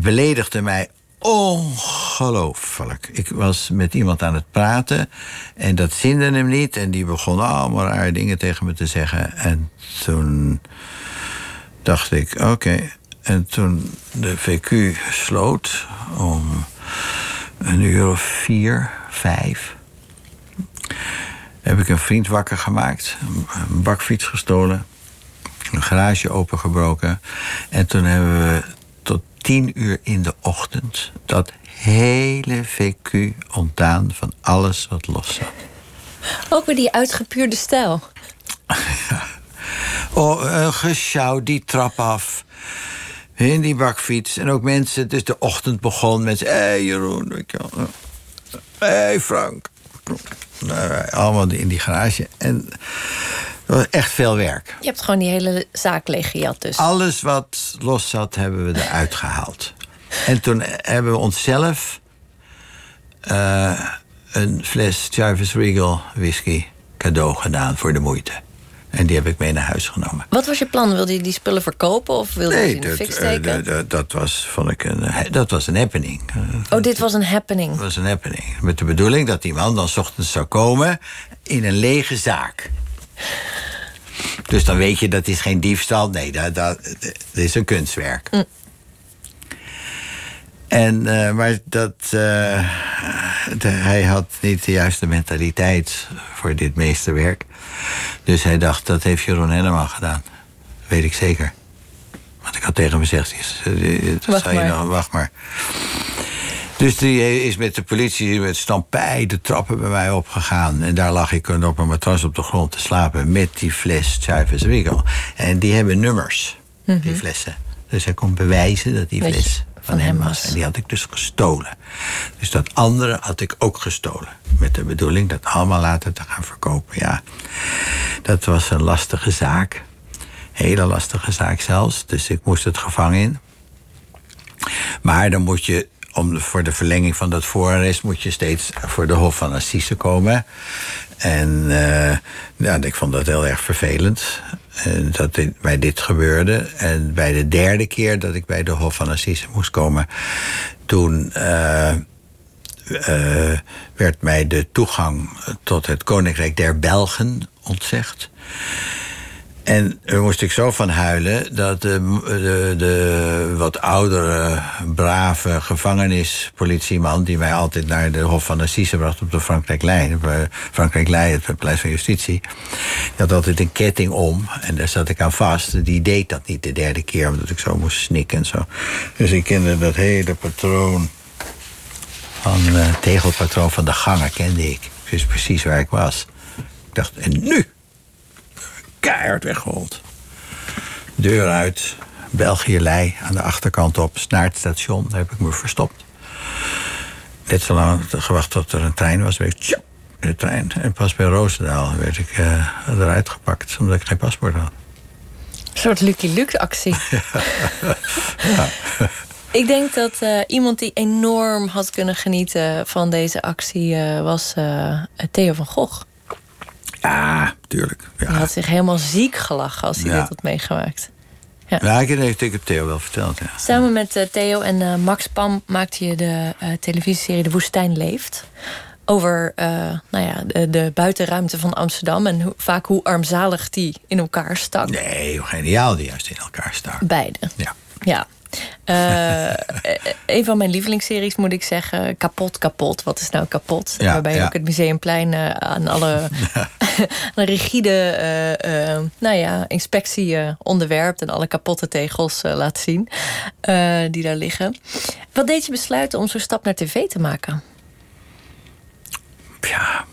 beledigde mij ongelooflijk. Ik was met iemand aan het praten en dat zinde hem niet. En die begon allemaal rare dingen tegen me te zeggen. En toen dacht ik, oké. En toen de VQ sloot om een uur of vier, vijf heb ik een vriend wakker gemaakt, een bakfiets gestolen, een garage opengebroken. En toen hebben we tot tien uur in de ochtend dat hele VQ ontdaan van alles wat los zat. Ook weer die uitgepuurde stijl. oh, een gesjouw, die trap af. In die bakfiets. En ook mensen, dus de ochtend begon met... Hé hey, Jeroen, hé hey, Frank. Nou, allemaal in die garage. En dat was echt veel werk. Je hebt gewoon die hele zaak leeggejat dus. Alles wat los zat, hebben we eruit gehaald. En toen hebben we onszelf uh, een fles Jarvis Regal whisky cadeau gedaan voor de moeite. En die heb ik mee naar huis genomen. Wat was je plan? Wilde je die spullen verkopen of wilde nee, je die in de fik steken? Dat, dat, was, vond ik een, dat was een happening. Oh, dit was een happening? Dat was een happening. Met de bedoeling dat die man dan s ochtends zou komen in een lege zaak. Dus dan weet je, dat is geen diefstal. Nee, dat, dat, dat is een kunstwerk. Mm. En, uh, maar dat, uh, de, hij had niet de juiste mentaliteit voor dit meesterwerk. Dus hij dacht, dat heeft Jeroen helemaal gedaan. Weet ik zeker. Want ik had tegen hem gezegd, dat wacht zei je nog, wacht maar. Dus die is met de politie met stampij de trappen bij mij opgegaan. En daar lag ik op een matras op de grond te slapen met die fles Chavez. En die hebben nummers, mm -hmm. die flessen. Dus hij kon bewijzen dat die fles hem was. En die had ik dus gestolen. Dus dat andere had ik ook gestolen. Met de bedoeling dat allemaal later te gaan verkopen. Ja, dat was een lastige zaak. Hele lastige zaak zelfs. Dus ik moest het gevangen in. Maar dan moet je, om, voor de verlenging van dat voorarrest... moet je steeds voor de Hof van Assise komen. En uh, ja, ik vond dat heel erg vervelend. dat dit, bij dit gebeurde. En bij de derde keer dat ik bij de Hof van Assise moest komen... toen uh, werd mij de toegang tot het Koninkrijk der Belgen ontzegd. En daar moest ik zo van huilen dat de, de, de, wat oudere, brave gevangenispolitieman... die mij altijd naar de Hof van Assise bracht op de Frankrijklijn... Frankrijklijn, het Paleis van Justitie... die had altijd een ketting om en daar zat ik aan vast. Die deed dat niet de derde keer, omdat ik zo moest snikken en zo. Dus ik kende dat hele patroon van uh, tegelpatroon van de gangen kende ik. Wist precies waar ik was. Ik dacht, en nu? Keihard weggerold. Deur uit, België-lei aan de achterkant op, naar het station. Daar heb ik me verstopt. Net zo lang gewacht tot er een trein was, ik tjop, de trein. En pas bij Roosendaal werd ik uh, eruit gepakt, omdat ik geen paspoort had. Een soort Lucky Luke actie. ja. Ik denk dat uh, iemand die enorm had kunnen genieten van deze actie uh, was Theo van Gogh. Ja, tuurlijk. Ja. Hij had zich helemaal ziek gelachen als hij Ja. dit had meegemaakt. Ja. Ja, ik, ik heb Theo wel verteld. Ja. Samen met eh, Theo en eh, Max Pam maakte je de eh, televisieserie De Woestijn Leeft. Over nou ja, de, de buitenruimte van Amsterdam en hoe, vaak hoe armzalig die in elkaar stak. Nee, hoe geniaal die juist in elkaar staan. Beide. Ja. Ja. Uh, een van mijn lievelingsseries moet ik zeggen. Kapot, kapot. Wat is nou kapot? Waarbij je ook het Museumplein uh, aan alle rigide uh, nou ja, inspectie onderwerpt. En alle kapotte tegels laat zien die daar liggen. Wat deed je besluiten om zo'n stap naar tv te maken? Ja,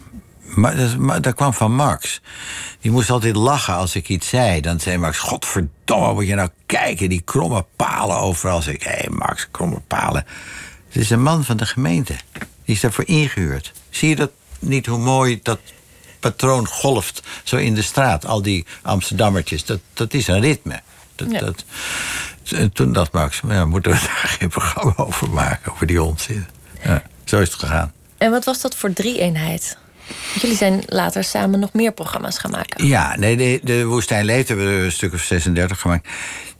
maar dat, maar dat, kwam van Max. Die moest altijd lachen als ik iets zei. Dan zei Max: Godverdomme, moet je nou kijken, die kromme palen overal. Zeg ik: Hé, hey Max, kromme palen. Het is een man van de gemeente. Die is daarvoor ingehuurd. Zie je dat niet hoe mooi dat patroon golft zo in de straat? Al die Amsterdammertjes, dat, dat is een ritme. Dat, ja. dat, toen dacht Max: ja, moeten we daar geen programma over maken, over die onzin. Ja, zo is het gegaan. En wat was dat voor drie-eenheid? Jullie zijn later samen nog meer programma's gaan maken. Ja, nee, de, de Woestijn Leeft hebben we een stuk of 36 gemaakt.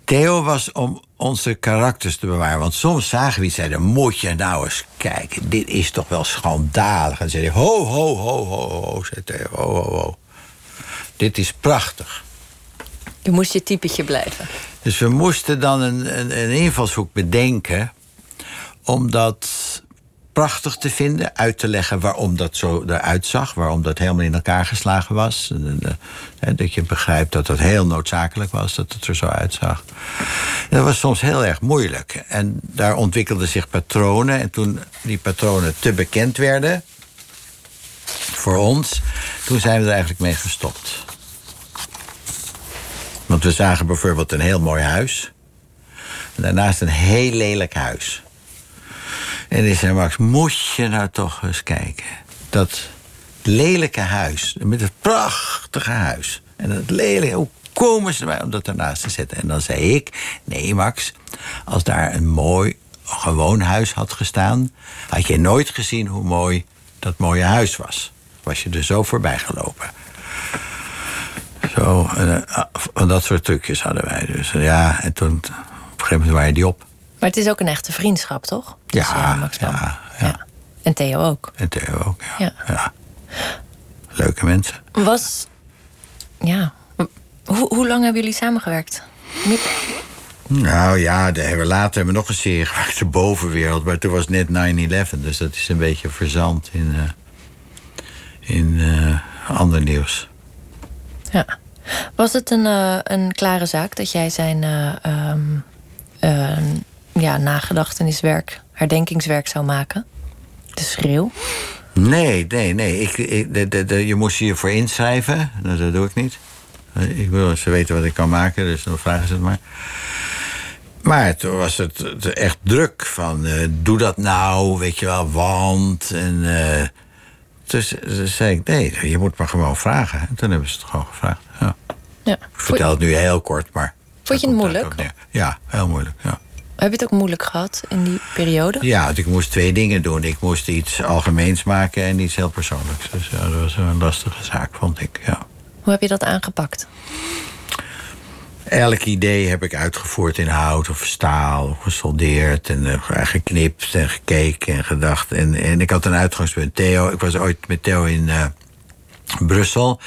Theo was om onze karakters te bewaren. Want soms zagen we iets en zeiden: Moet je nou eens kijken, dit is toch wel schandalig. En zei hij: Ho, ho, ho, ho, ho, zei Theo, ho, ho, ho. Dit is prachtig. Je moest je typetje blijven. Dus we moesten dan een, een, een invalshoek bedenken. Omdat prachtig te vinden. Uit te leggen waarom dat zo eruit zag. Waarom dat helemaal in elkaar geslagen was. Dat je begrijpt dat dat heel noodzakelijk was. Dat het er zo uitzag. Dat was soms heel erg moeilijk. En daar ontwikkelden zich patronen. En toen die patronen te bekend werden. Voor ons. Toen zijn we er eigenlijk mee gestopt. Want we zagen bijvoorbeeld een heel mooi huis. En daarnaast een heel lelijk huis. En die zei Max, moet je nou toch eens kijken. Dat lelijke huis, met het prachtige huis. En dat lelijke, hoe komen ze erbij om dat ernaast te zetten? En dan zei ik, nee Max, als daar een mooi, gewoon huis had gestaan... had je nooit gezien hoe mooi dat mooie huis was. Was je er zo voorbij gelopen. Zo, en, uh, dat soort trucjes hadden wij dus. Ja, en toen, op een gegeven moment waren die op. Maar het is ook een echte vriendschap, toch? Ja, Max ja, ja, En Theo ook. En Theo ook, ja. ja. Leuke mensen. Was, ja. Hoe, hoe lang hebben jullie samengewerkt? Nou ja, de, later hebben we nog een serie gemaakt, De Bovenwereld. Maar toen was net 9-11, dus dat is een beetje verzand in, uh, in uh, ander nieuws. Ja. Was het een, uh, een klare zaak dat jij zijn um, ja, nagedachteniswerk, herdenkingswerk zou maken? De schreeuw? Nee, nee, nee. Ik, ik de, de, de, je moest je hiervoor inschrijven. Dat doe ik niet. Ik wil ze weten wat ik kan maken, dus dan vragen ze het maar. Maar toen was het echt druk van uh, doe dat nou, weet je wel, want. En, uh, dus, dus, zei ik, nee, je moet maar gewoon vragen. En toen hebben ze het gewoon gevraagd. Ja. ja. Ik vertel het nu heel kort, maar. Vond je het moeilijk? Ja, heel moeilijk. Ja. Heb je het ook moeilijk gehad in die periode? Ja, ik moest twee dingen doen. Ik moest iets algemeens maken en iets heel persoonlijks. Dus ja, dat was een lastige zaak, vond ik. Ja. Hoe heb je dat aangepakt? Elk idee heb ik uitgevoerd in hout of staal, gesoldeerd en uh, geknipt en gekeken en gedacht. En, en ik had een uitgangspunt. Theo, ik was ooit met Theo in uh, Brussel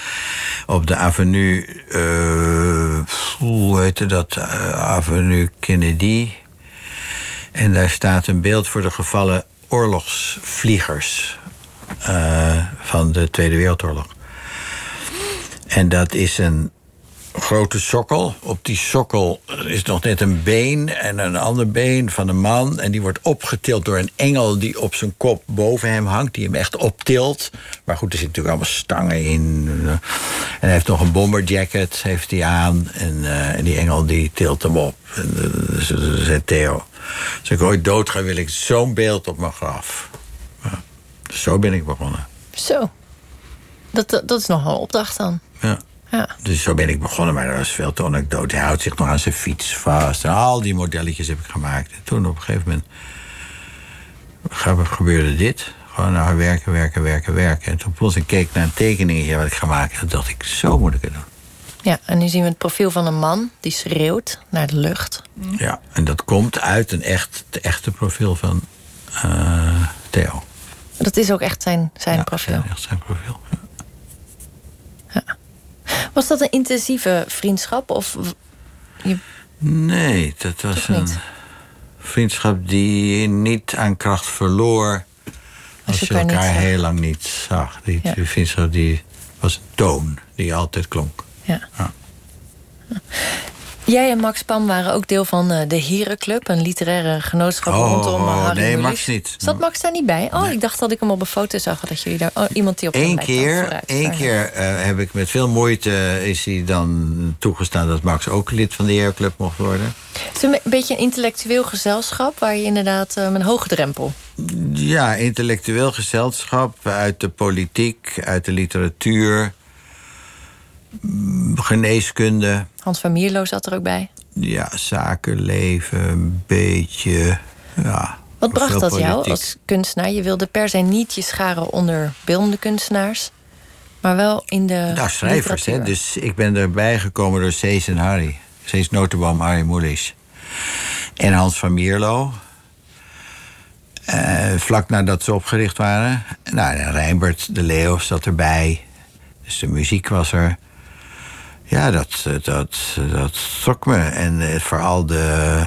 op de avenue, uh, hoe heette dat? avenue Kennedy. En daar staat een beeld voor de gevallen oorlogsvliegers uh, van de Tweede Wereldoorlog. En dat is een grote sokkel. Op die sokkel is nog net een been en een ander been van een man. En die wordt opgetild door een engel die op zijn kop boven hem hangt. Die hem echt optilt. Maar goed, er zitten natuurlijk allemaal stangen in. En hij heeft nog een bomberjacket heeft hij aan. En, uh, en die engel die tilt hem op. En uh, zei Theo. Als ik ooit dood ga, wil ik zo'n beeld op mijn graf. Ja. Zo ben ik begonnen. Zo. Dat, dat is nogal een opdracht dan. Ja. Ja. Dus zo ben ik begonnen, maar dat was veel te anekdote. Hij houdt zich nog aan zijn fiets vast. En al die modelletjes heb ik gemaakt. En toen op een gegeven moment gebeurde dit. Gewoon nou, werken, werken, werken, werken. En toen plotseling keek ik naar een tekeningetje wat ik gemaakt had. dacht ik, zo moet ik het doen. Ja, en nu zien we het profiel van een man die schreeuwt naar de lucht. Ja, en dat komt uit een echt, het echte profiel van uh, Theo. Dat is ook echt zijn, zijn ja, profiel? echt zijn profiel, ja. Was dat een intensieve vriendschap? Of je... Nee, dat was een vriendschap die niet aan kracht verloor... als, je elkaar heel lang niet zag. Die, Ja. die vriendschap die was een toon die altijd klonk. Ja. Ja. Jij en Max Pam waren ook deel van eh, de Herenclub, een literaire genootschap Oh, rondom eh, Harry nee, Mulisch. Max niet. Zat Max daar niet bij? Oh, ik dacht dat ik hem op een foto zag dat jullie daar. Oh, iemand die op Eén keer, één keer eh, heb ik met veel moeite is hij dan toegestaan dat Max ook lid van de Heerclub mocht worden. Het is een be- beetje een intellectueel gezelschap waar je inderdaad met een hoge drempel. Ja, intellectueel gezelschap uit de politiek, uit de literatuur, geneeskunde, Hans van Mierlo zat er ook bij. ja, zakenleven, een beetje. Ja, Wat bracht dat jou als kunstenaar? Je wilde per se niet je scharen onder beeldende kunstenaars, maar wel in de. Nou, schrijvers, hè. Dus ik ben erbij gekomen door Cees en Harry. Cees Notenboom, Harry Mulisch. En Hans van Mierlo. Eh, vlak nadat ze opgericht waren. Nou, en Rijnbert de Leeuw zat erbij. Dus de muziek was er. Ja, dat, eh, dat, dat trok me. En eh, vooral de,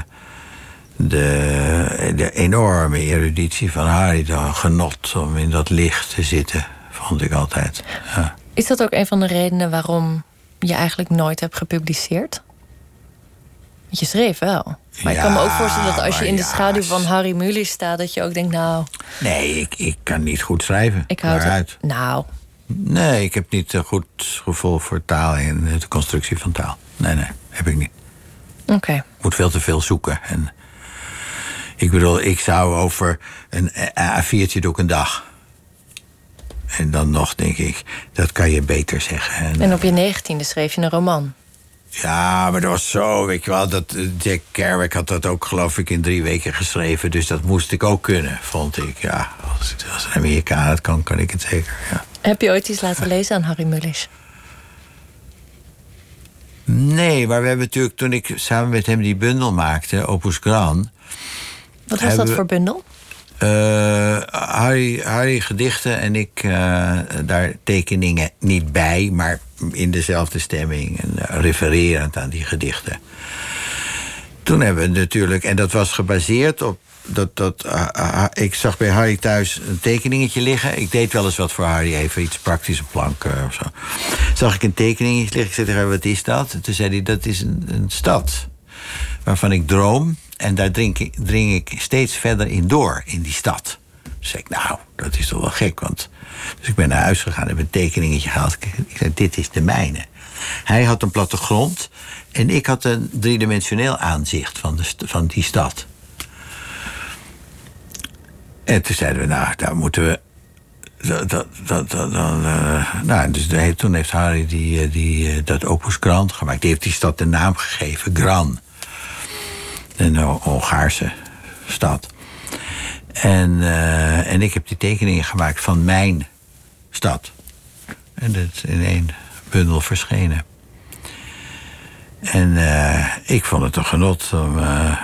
de, de enorme eruditie van Harry. De genot om in dat licht te zitten, vond ik altijd. Ja. Is dat ook een van de redenen waarom je eigenlijk nooit hebt gepubliceerd? Want je schreef wel. Maar ik kan me ook voorstellen dat als je in de ja, schaduw van Harry Mulisch staat, dat je ook denkt, nou, Nee, ik, ik kan niet goed schrijven. ik houd Waaruit? het. Nou, Nee, ik heb niet een goed gevoel voor taal en de constructie van taal. Nee, nee, heb ik niet. oké. Ik moet veel te veel zoeken. En ik bedoel, ik zou over een A4'tje doe ik een dag. En dan nog denk ik, dat kan je beter zeggen. En, En op je negentiende schreef je een roman. ja, maar dat was zo, weet je wel. Dat, eh, Jack Kerouac had dat ook, geloof ik, in drie weken geschreven. Dus dat moest ik ook kunnen, vond ik. Ja, als, als een Amerikaan het kan, kan ik het zeker, ja. Heb je ooit iets laten lezen aan Harry Mulisch? Nee, maar we hebben natuurlijk toen ik samen met hem die bundel maakte, Opus Gran. Wat was dat voor bundel? eh, Harry, Harry gedichten en ik eh, daar tekeningen niet bij, maar in dezelfde stemming en eh, refererend aan die gedichten. Toen hebben we natuurlijk, en dat was gebaseerd op. Dat, dat, ah, ah, ah, ik zag bij Harry thuis een tekeningetje liggen. Ik deed wel eens wat voor Harry, even iets praktisch, een plank eh, of zo. Zag ik een tekeningetje liggen. Ik zei tegen wat is dat? En toen zei hij, dat is een, een stad waarvan ik droom. En daar dring ik, dring ik steeds verder in door, in die stad. Toen zei ik, nou, dat is toch wel gek. Want... Dus ik ben naar huis gegaan, heb een tekeningetje gehaald. Ik, zei, dit is de mijne. Hij had een plattegrond en ik had een driedimensioneel aanzicht van, de, van die stad. En toen zeiden we, nou, daar moeten we. Dat, dat, dat, eh, nou, dus toen heeft Harry die, eh, die, eh, dat Opus Grand gemaakt. Die heeft die stad de naam gegeven, Gran. Een Ho- Hongaarse stad. En, en ik heb die tekeningen gemaakt van mijn stad. En dat is in één bundel verschenen. En ik vond het een genot om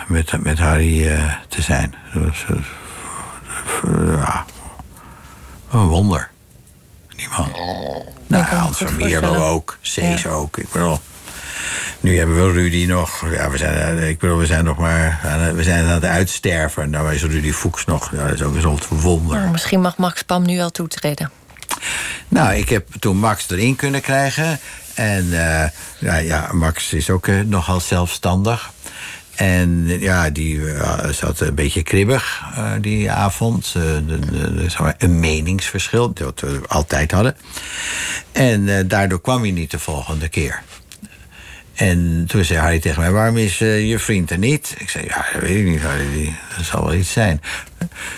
met, met Harry te zijn. Dat ja, een wonder. Die man. nou, Hans Mierlo voorstellen. ook, Cees Ja. ook. Ik bedoel, nu hebben we Rudy nog. Ja, we zijn, eh, ik bedoel, we zijn nog maar aan, we zijn aan het uitsterven. Nou is Rudy Fuchs nog. Ja, dat is ook een soort wonder. Nou, misschien mag Max Pam nu al toetreden. Nou, ik heb toen Max erin kunnen krijgen. En eh, ja, ja, Max is ook eh, nogal zelfstandig. En ja, die eh, zat een beetje kribbig eh, die avond. Eh, de, een meningsverschil, dat we altijd hadden. En daardoor kwam hij niet de volgende keer. En toen zei Harry tegen mij, waarom is je vriend er niet? Ik zei, ja, dat weet ik niet, Harry. Dat zal wel iets zijn.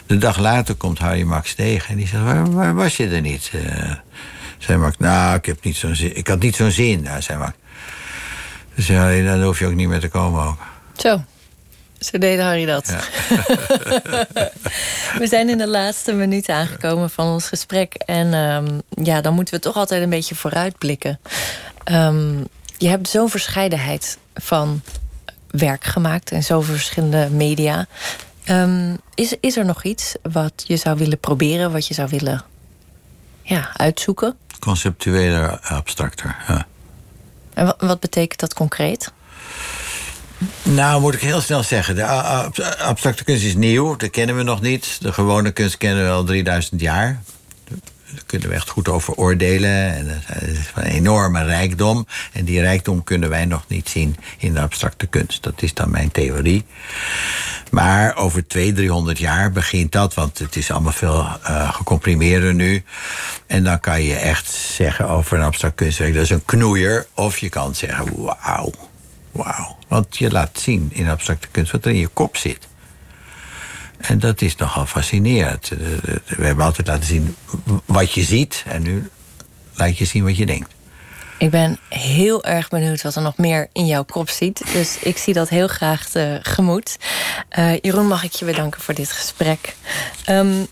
De dag later komt Harry Max tegen en die zegt, waar, was je er niet? Zei Max, nou, ik, heb niet zo'n zin. ik had niet zo'n zin, nou, zei Max. Dus zei Harry, dan hoef je ook niet meer te komen. Zo. Zo deed Harry dat. we zijn in de laatste minuut aangekomen van ons gesprek. En ehm, ja, dan moeten we toch altijd een beetje vooruitblikken. Ehm, je hebt zo'n verscheidenheid van werk gemaakt en zoveel verschillende media. Ehm, is, is er nog iets wat je zou willen proberen, wat je zou willen ja, uitzoeken? Conceptueler, abstracter, ja. En wat, wat betekent dat concreet? Nou, moet ik heel snel zeggen. De abstracte kunst is nieuw, dat kennen we nog niet. De gewone kunst kennen we al 3000 jaar. Daar kunnen we echt goed over oordelen. En dat is een enorme rijkdom. En die rijkdom kunnen wij nog niet zien in de abstracte kunst. Dat is dan mijn theorie. Maar over 200, 300 jaar begint dat, want het is allemaal veel uh, gecomprimeerder nu. En dan kan je echt zeggen over een abstract kunstwerk, dat is een knoeier. Of je kan zeggen, wauw, wauw. Want je laat zien in abstracte kunst wat er in je kop zit. En dat is nogal fascinerend. Eh, we hebben altijd laten zien wat je ziet. En nu laat je zien wat je denkt. Ik ben heel erg benieuwd wat er nog meer in jouw kop zit. Dus ik zie dat heel graag tegemoet. Jeroen, mag ik je bedanken voor dit gesprek. Um,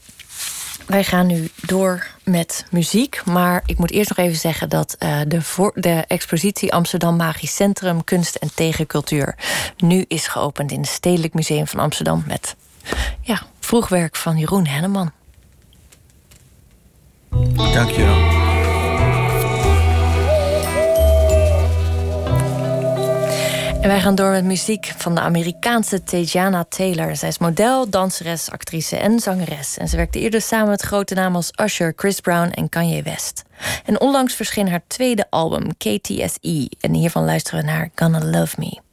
wij gaan nu door met muziek. Maar ik moet eerst nog even zeggen dat uh, de, de expositie Amsterdam Magisch Centrum Kunst en Tegencultuur nu is geopend in het Stedelijk Museum van Amsterdam met ja, vroegwerk van Jeroen Henneman. Dank En wij gaan door met muziek van de Amerikaanse Tejana Taylor. Zij is model, danseres, actrice en zangeres. En ze werkte eerder samen met grote namen als Usher, Chris Brown en Kanye West. En onlangs verscheen haar tweede album, KTSE. En hiervan luisteren we naar Gonna Love Me.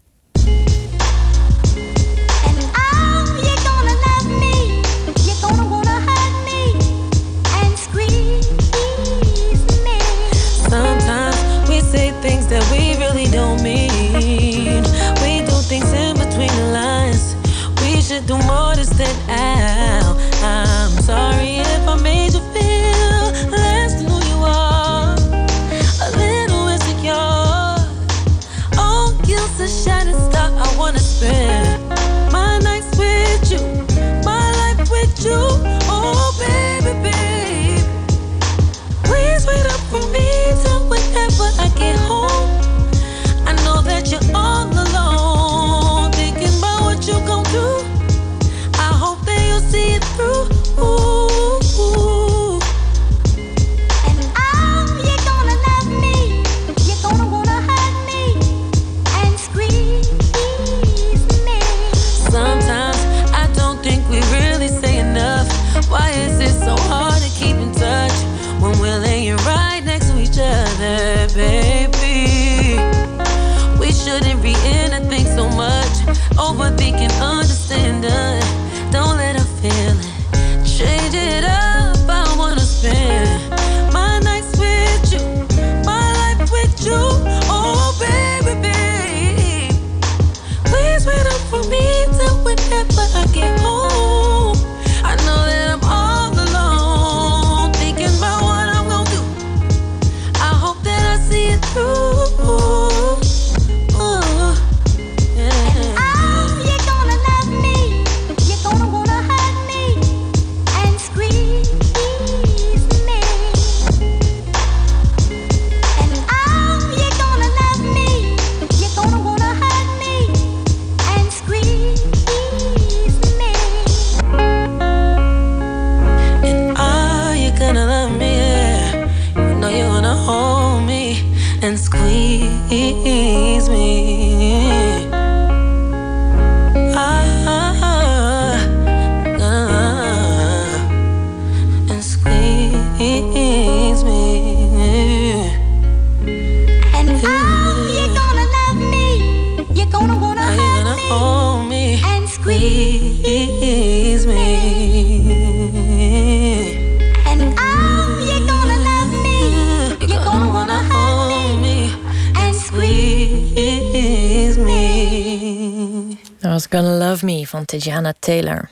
Tejana Taylor.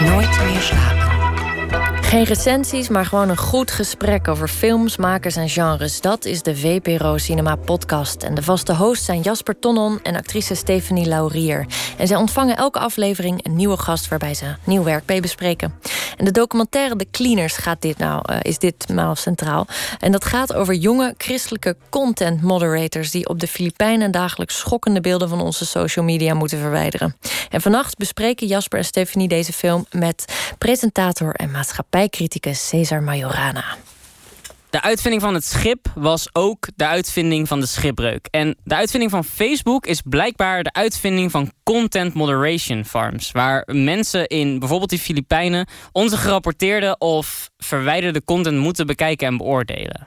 Nooit meer slapen. Geen recensies, maar gewoon een goed gesprek over films, makers en genres. Dat is de VPRO Cinema Podcast. En de vaste hosts zijn Jasper Tonnon en actrice Stephanie Laurier. En zij ontvangen elke aflevering een nieuwe gast waarbij ze nieuw werk mee bespreken. En de documentaire The Cleaners gaat dit nou, uh, is ditmaal centraal. En dat gaat over jonge christelijke content moderators die op de Filipijnen dagelijks schokkende beelden van onze social media moeten verwijderen. En vannacht bespreken Jasper en Stephanie deze film met presentator en maatschappijcriticus Cesar Majorana. De uitvinding van het schip was ook de uitvinding van de schipbreuk. En de uitvinding van Facebook is blijkbaar de uitvinding van content moderation farms. Waar mensen in bijvoorbeeld die Filipijnen onze gerapporteerde of verwijderde content moeten bekijken en beoordelen.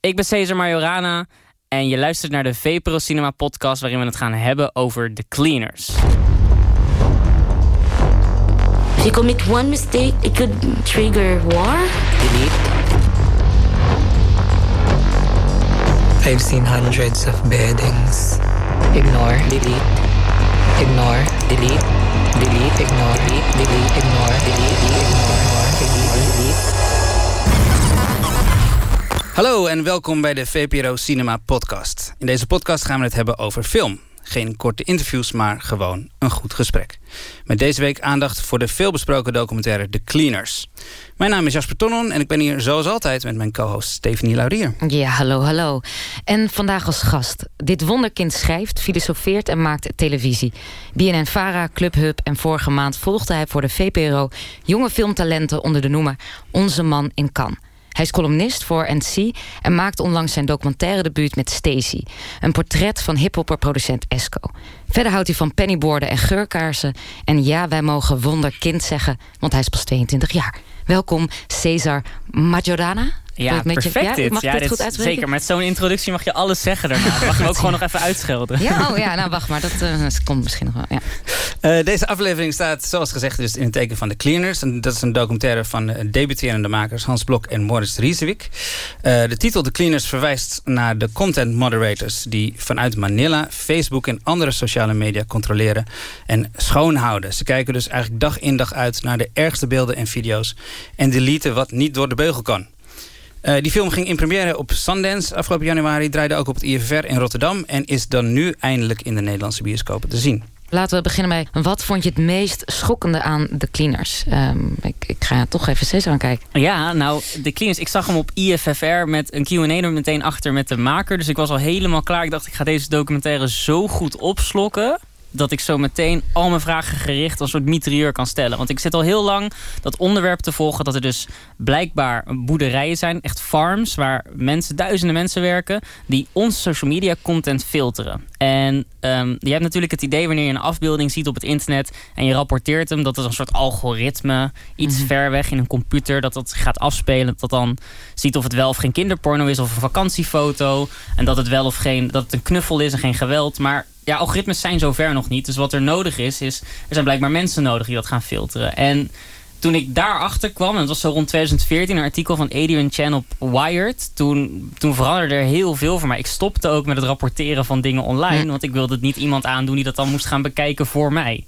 Ik ben Cesar Majorana en je luistert naar de VPRO Cinema podcast waarin we het gaan hebben over de cleaners. If you commit one mistake, it could trigger war. Delete. I've seen hundreds of beheadings. Ignore. Delete. Ignore. Delete. Delete. Ignore. Delete. Delete. Ignore. Delete. Ignore. Delete. Delete. Hallo en welkom bij de VPRO Cinema Podcast. In deze podcast gaan we het hebben over film. Geen korte interviews, maar gewoon een goed gesprek. Met deze week aandacht voor de veelbesproken documentaire The Cleaners. Mijn naam is Jasper Tonnon en ik ben hier zoals altijd met mijn co-host Stephanie Laurier. Ja, hallo, hallo. En vandaag als gast. Dit wonderkind schrijft, filosofeert en maakt televisie. BNN-Vara, Clubhub en vorige maand volgde hij voor de VPRO... jonge filmtalenten onder de noemer Onze Man in Cannes. Hij is columnist voor NC en maakt onlangs zijn documentaire debuut met Stacy. Een portret van hiphopper-producent Esco. Verder houdt hij van pennyboarden en geurkaarsen. En ja, wij mogen wonderkind zeggen, want hij is pas 22 jaar. Welkom, Cesar Majorana. Ja, ik je- perfect ja, dit. Mag ik ja, dit dit goed uitspreken? Zeker, met zo'n introductie mag je alles zeggen daarna. Dan mag je me ook gewoon nog even uitschelden. Ja, oh ja, nou wacht maar, dat eh, komt misschien nog wel. Ja. Eh, deze aflevering staat, zoals gezegd, dus in het teken van The Cleaners. En dat is een documentaire van eh, debuterende makers Hans Blok en Morris Riesewijk. Eh, de titel The Cleaners verwijst naar de content moderators... die vanuit Manila Facebook en andere sociale media controleren en schoonhouden. Ze kijken dus eigenlijk dag in dag uit naar de ergste beelden en video's... en deleten wat niet door de beugel kan. Eh, die film ging in première op Sundance afgelopen januari... draaide ook op het IFR in Rotterdam... en is dan nu eindelijk in de Nederlandse bioscopen te zien. Laten we beginnen bij, wat vond je het meest schokkende aan de cleaners? Ehm, ik, ik ga toch even Cesar aankijken. Ja, nou, de cleaners. Ik zag hem op IFFR met een Q&A er meteen achter met de maker. Dus ik was al helemaal klaar. Ik dacht, ik ga deze documentaire zo goed opslokken... dat ik zo meteen al mijn vragen gericht als een soort mitrailleur kan stellen. Want ik zit al heel lang dat onderwerp te volgen... dat er dus blijkbaar boerderijen zijn, echt farms... waar mensen, duizenden mensen werken... die onze social media content filteren. En ehm, je hebt natuurlijk het idee wanneer je een afbeelding ziet op het internet... en je rapporteert hem, dat het een soort algoritme... iets Mhm. ver weg in een computer, dat dat gaat afspelen... dat dat dan ziet of het wel of geen kinderporno is... of een vakantiefoto. En dat het wel of geen... dat het een knuffel is en geen geweld. Maar ja, algoritmes zijn zover nog niet. Dus wat er nodig is, is... er zijn blijkbaar mensen nodig die dat gaan filteren. En toen ik daarachter kwam, en dat was zo rond 2014, een artikel van Adrian Chan op Wired. Toen, toen veranderde er heel veel voor mij. Ik stopte ook met het rapporteren van dingen online, want ik wilde het niet iemand aandoen die dat dan moest gaan bekijken voor mij.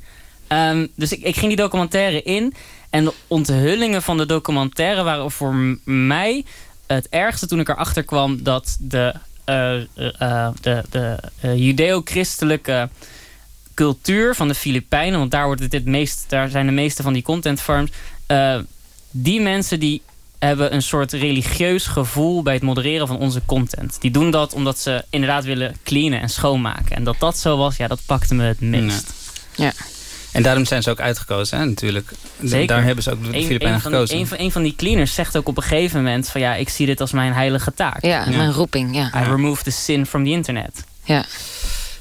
Ehm, dus ik, ik ging die documentaire in. En de onthullingen van de documentaire waren voor mij het ergste toen ik erachter kwam dat de, de, de eh, judeo-christelijke cultuur van de Filipijnen, want daar, wordt het het meest, daar zijn de meeste van die content farms. eh, die mensen die hebben een soort religieus gevoel bij het modereren van onze content. Die doen dat omdat ze inderdaad willen cleanen en schoonmaken. En dat dat zo was, ja, dat pakte me het meest. Ja. En daarom zijn ze ook uitgekozen, hè, natuurlijk. Zeker. Daar hebben ze ook de Een- Filipijnen gekozen. Een van, een van die cleaners zegt ook op een gegeven moment van ja, ik zie dit als mijn heilige taak. Ja, mijn roeping, ja. I remove the sin from the internet. Ja.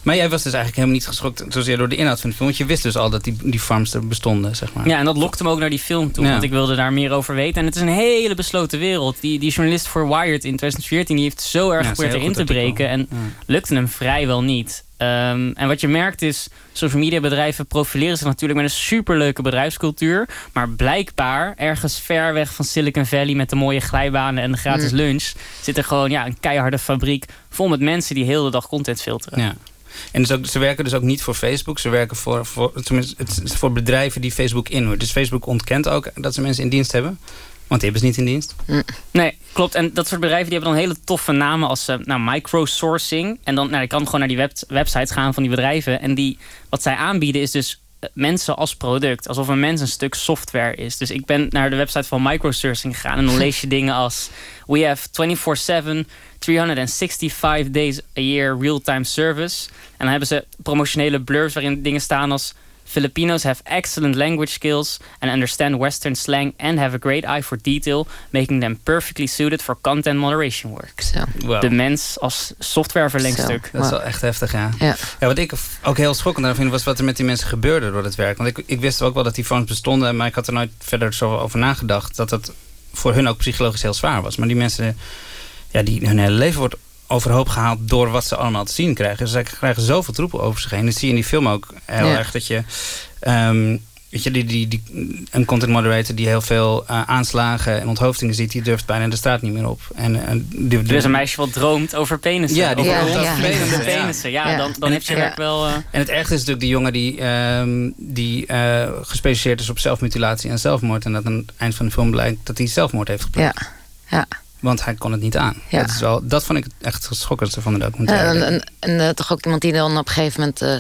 Maar jij was dus eigenlijk helemaal niet geschokt zozeer door de inhoud van de film. Want je wist dus al dat die, die farms er bestonden, zeg maar. Ja, en dat lokte me ook naar die film toe. Ja. Want ik wilde daar meer over weten. En het is een hele besloten wereld. Die, die journalist voor Wired in 2014... die heeft zo erg Ja, geprobeerd erin te breken. En Ja. lukte hem vrijwel niet. Ehm, en wat je merkt is... social media bedrijven profileren zich natuurlijk... met een superleuke bedrijfscultuur. Maar blijkbaar ergens ver weg van Silicon Valley... met de mooie glijbanen en de gratis Mm. lunch... zit er gewoon ja, een keiharde fabriek... vol met mensen die heel de dag content filteren. Ja. En dus ook, ze werken dus ook niet voor Facebook. Ze werken voor, voor, tenminste, het is voor bedrijven die Facebook inhuurt. Dus Facebook ontkent ook dat ze mensen in dienst hebben. Want die hebben ze niet in dienst. Nee, klopt. En dat soort bedrijven die hebben dan hele toffe namen als eh, nou, microsourcing. En dan nou, je kan gewoon naar die web websites gaan van die bedrijven. En die, wat zij aanbieden is dus eh, mensen als product. Alsof een mens een stuk software is. Dus ik ben naar de website van microsourcing gegaan. En dan lees je dingen als... We have 24-7, 365 days a year real-time service. En dan hebben ze promotionele blurbs waarin dingen staan als... Filipinos have excellent language skills and understand Western slang and have a great eye for detail, making them perfectly suited for content moderation work. Wow. De mens als softwareverlengstuk. Dat is wel echt heftig, ja. Ja. ja. Wat ik ook heel schokkend aan vind, was wat er met die mensen gebeurde door het werk. Want ik, ik wist ook wel dat die phones bestonden, maar ik had er nooit verder zo over nagedacht dat het voor hun ook psychologisch heel zwaar was. Maar die mensen, ja, die, hun hele leven wordt overhoop gehaald door wat ze allemaal te zien krijgen. Ze krijgen zoveel troepen over zich heen. Dat zie je in die film ook heel Ja. erg. Dat je, ehm, weet je, die, die, die, een content moderator die heel veel eh, aanslagen en onthoofdingen ziet, die durft bijna de straat niet meer op. En, en die, Er is een meisje wat droomt over penissen. Ja, die over droomt over penissen, ja. penissen. Ja, Ja. dan, dan En heeft je het- werk wel... eh, En het ergste is natuurlijk die jongen die, ehm, die eh, gespecialiseerd is op zelfmutilatie en zelfmoord. En dat aan het eind van de film blijkt dat hij zelfmoord heeft gepleegd. Ja. Ja. Want hij kon het niet aan. Ja. Dat, is wel, dat vond ik echt het schokkendste van de documentaire. En, en, en eh, toch ook iemand die dan op een gegeven moment eh,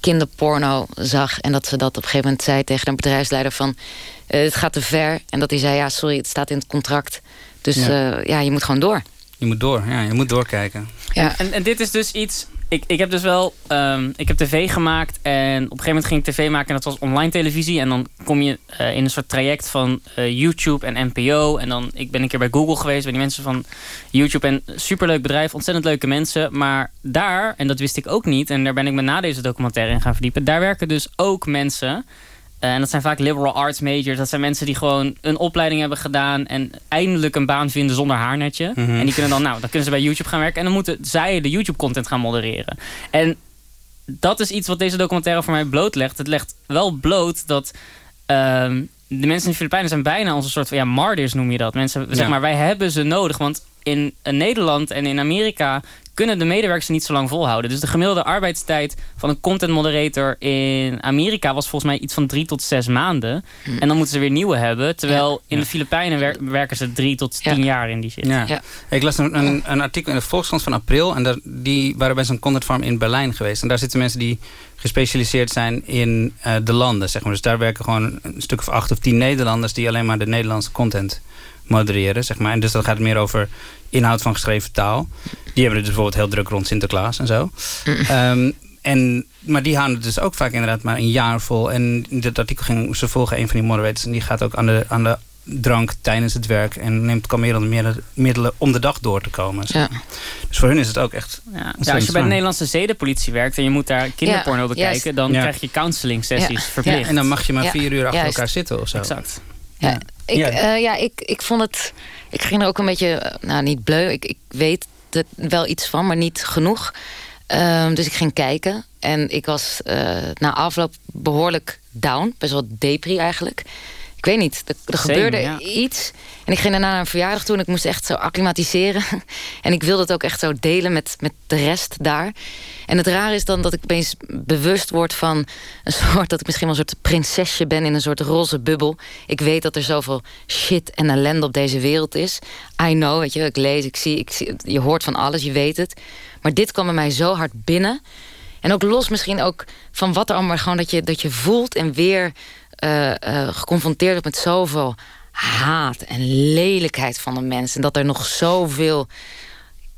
kinderporno zag. En dat ze dat op een gegeven moment zei tegen een bedrijfsleider van... eh, het gaat te ver. En dat hij zei, ja, sorry, het staat in het contract. Dus Ja. ja, ja je moet gewoon door. Je moet door, ja, je moet doorkijken. Ja. En, en dit is dus iets... Ik, ik heb dus wel... ehm, ik heb tv gemaakt en op een gegeven moment ging ik tv maken... en dat was online televisie. En dan kom je eh, in een soort traject van eh, YouTube en NPO. En dan... Ik ben een keer bij Google geweest, bij die mensen van YouTube. En superleuk bedrijf, ontzettend leuke mensen. Maar daar, en dat wist ik ook niet... en daar ben ik me na deze documentaire in gaan verdiepen... daar werken dus ook mensen... eh, en dat zijn vaak liberal arts majors. Dat zijn mensen die gewoon een opleiding hebben gedaan... en eindelijk een baan vinden zonder haarnetje. Mhm. En die kunnen dan, nou, dan kunnen ze bij YouTube gaan werken... en dan moeten zij de YouTube-content gaan modereren. En dat is iets wat deze documentaire voor mij blootlegt. Het legt wel bloot dat... ehm, de mensen in de Filipijnen zijn bijna onze soort van... ja, martyrs noem je dat. Mensen, zeg maar, wij hebben ze nodig. Want in eh, Nederland en in Amerika kunnen de medewerkers niet zo lang volhouden. Dus de gemiddelde arbeidstijd van een content moderator in Amerika was volgens mij iets van drie tot zes maanden. En dan moeten ze weer nieuwe hebben. Terwijl in de Filipijnen wer- werken ze drie tot tien jaar in die shit. Ja. Ja. Ik las een, een, een artikel in de Volkskrant van april. En daar, die waren bij zo'n content farm in Berlijn geweest. En daar zitten mensen die gespecialiseerd zijn in eh, de landen. Zeg maar. Dus daar werken gewoon een stuk of acht of tien Nederlanders... die alleen maar de Nederlandse content modereren. Zeg maar. En dus dan gaat het meer over inhoud van geschreven taal. Die hebben het dus bijvoorbeeld heel druk rond Sinterklaas en zo. Ehm, en, maar die houden het dus ook vaak inderdaad maar een jaar vol. En in dit artikel ging ze volgen een van die moderators... en die gaat ook aan de, aan de drank tijdens het werk... en neemt kalmerende middelen- middelen om de dag door te komen. Ja. Dus voor hun is het ook echt Ja. Ja, als je bij de. Nederlandse zedenpolitie werkt en je moet daar kinderporno Ja, bekijken, dan Ja. krijg je counseling sessies Ja. verplicht. Ja, en dan mag je maar Ja, vier uur achter elkaar zitten of zo. Exact. Ja, ik, Ja. ja. ja, ik, ik vond het. Ik ging er ook een beetje. eh, Nou, niet bleu. Ik, ik weet er wel iets van, maar niet genoeg. Ehm, dus ik ging kijken. En ik was eh, na afloop behoorlijk down. Best wel depri eigenlijk. Ik weet niet. Er, er Same, gebeurde ja. iets. En ik ging daarna naar een verjaardag toe. En ik moest echt zo acclimatiseren. en ik wilde het ook echt zo delen met, met de rest daar. En het rare is dan dat ik opeens bewust word van een soort dat ik misschien wel een soort prinsesje ben in een soort roze bubbel. Ik weet dat er zoveel shit en ellende op deze wereld is. I know, weet je, ik lees, ik zie, ik zie je hoort van alles, je weet het. Maar dit kwam bij mij zo hard binnen. En ook los misschien ook van wat er allemaal gewoon dat je, dat je voelt en weer eh, eh, geconfronteerd wordt met zoveel haat en lelijkheid van de mensen. En dat er nog zoveel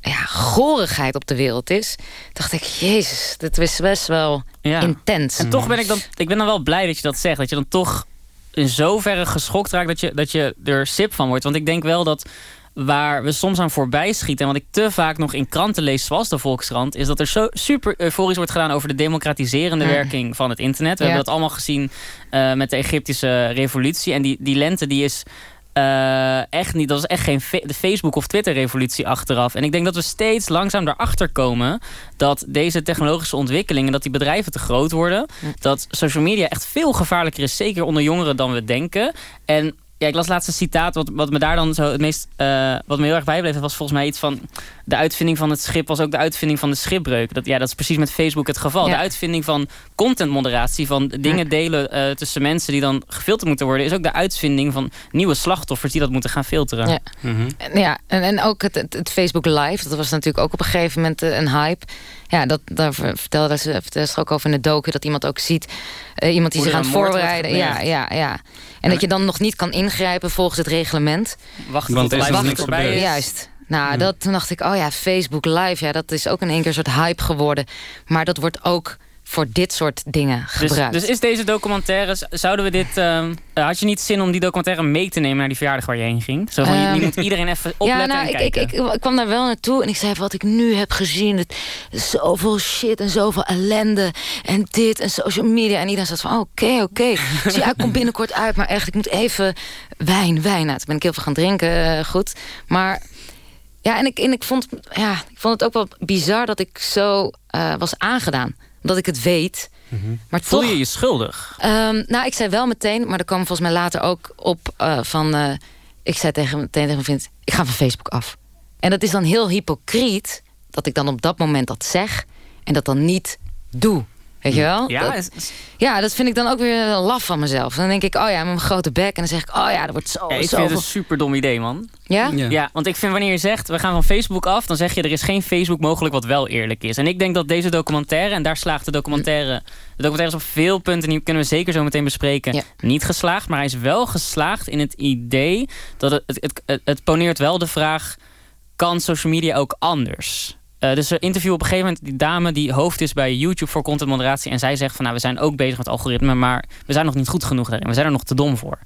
ja, gorigheid op de wereld is. Dacht ik, jezus, dit is best wel Ja. intens. En toch ben ik dan, ik ben dan wel blij dat je dat zegt. Dat je dan toch in zoverre geschokt raakt dat je, dat je er sip van wordt. Want ik denk wel dat waar we soms aan voorbij schieten... en wat ik te vaak nog in kranten lees, zoals de Volkskrant... is dat er zo super euforisch wordt gedaan over de democratiserende werking van het internet. We Ja. hebben dat allemaal gezien eh, met de Egyptische revolutie. En die, die lente die is... eh, echt niet, dat is echt geen de Facebook- of Twitter-revolutie achteraf. En ik denk dat we steeds langzaam erachter komen dat deze technologische ontwikkelingen, dat die bedrijven te groot worden, dat social media echt veel gevaarlijker is, zeker onder jongeren dan we denken. En ja, ik las laatst een citaat, wat, wat me daar dan zo het meest, eh, wat me heel erg bijbleef, was volgens mij iets van, de uitvinding van het schip was ook de uitvinding van de schipbreuk. Dat, ja, dat is precies met Facebook het geval. Ja. De uitvinding van contentmoderatie, van dingen delen eh, tussen mensen die dan gefilterd moeten worden, is ook de uitvinding van nieuwe slachtoffers die dat moeten gaan filteren. Ja. En Ja, en, en ook het, het, het Facebook Live, dat was natuurlijk ook op een gegeven moment eh, een hype. Ja, dat, daar ver- vertelde ze, vertelde ze ook over in de docu, dat iemand ook ziet. eh, iemand die Hoe zich aan het voorbereiden. Ja, ja, ja. En dat je dan nog niet kan ingrijpen volgens het reglement. Wacht Want tot de er is live nog niks voorbij. Juist. Nou, dat, toen dacht ik, oh ja, Facebook Live, ja, dat is ook in één keer een soort hype geworden. Maar dat wordt ook voor dit soort dingen Dus, gebruikt. dus is deze documentaire, zouden we dit... ehm, eh, had je niet zin om die documentaire mee te nemen naar die verjaardag waar je heen ging? Zo van, je- Ehm, moet iedereen even opletten ja, nou, en ik, kijken. ik, ik, kwam daar wel naartoe en ik zei wat ik nu heb gezien. Het, zoveel shit en zoveel ellende en dit en social media. En iedereen zat van oké, oké. Dus ja, ik kom binnenkort uit, maar echt, ik moet even wijn, wijn. Nou, toen ben ik heel veel gaan drinken, eh, goed. Maar ja, en ik, en ik, vond, ja, ik vond het ook wel bizar dat ik zo eh, was aangedaan. Omdat ik het weet. Maar Voel toch, je je schuldig? Ehm, nou, ik zei wel meteen, maar er kwam volgens mij later ook op eh, van... eh, ik zei tegen, meteen tegen mijn vriend, ik ga van Facebook af. En dat is dan heel hypocriet dat ik dan op dat moment dat zeg... en dat dan niet doe. Weet je wel? Ja, dat, ja, dat vind ik dan ook weer laf van mezelf. Dan denk ik, oh ja, met mijn grote bek. En dan zeg ik, oh ja, dat wordt zo, Ja, ik zo vind het een super dom idee, man. Ja? Ja. want ik vind wanneer je zegt, we gaan van Facebook af... dan zeg je, er is geen Facebook mogelijk wat wel eerlijk is. En ik denk dat deze documentaire, en daar slaagt de documentaire... de documentaire is op veel punten, die kunnen we zeker zo meteen bespreken... niet geslaagd, maar hij is wel geslaagd in het idee... dat het, het, het poneert wel de vraag, kan social media ook anders... Eh, dus er interview op een gegeven moment die dame die hoofd is bij YouTube voor content moderatie. En zij zegt van nou, we zijn ook bezig met algoritme, maar we zijn nog niet goed genoeg daarin. We zijn er nog te dom voor.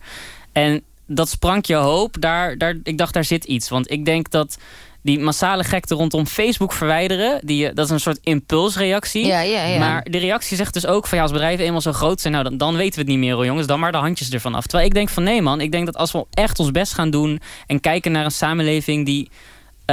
En dat sprankje hoop, daar, daar, ik dacht daar zit iets. Want ik denk dat die massale gekte rondom Facebook verwijderen, die, dat is een soort impulsreactie. Ja, ja, ja. Maar de reactie zegt dus ook van ja, als bedrijven eenmaal zo groot zijn, nou dan, dan weten we het niet meer hoor jongens, dan maar de handjes ervan af. Terwijl ik denk van nee man, ik denk dat als we echt ons best gaan doen en kijken naar een samenleving die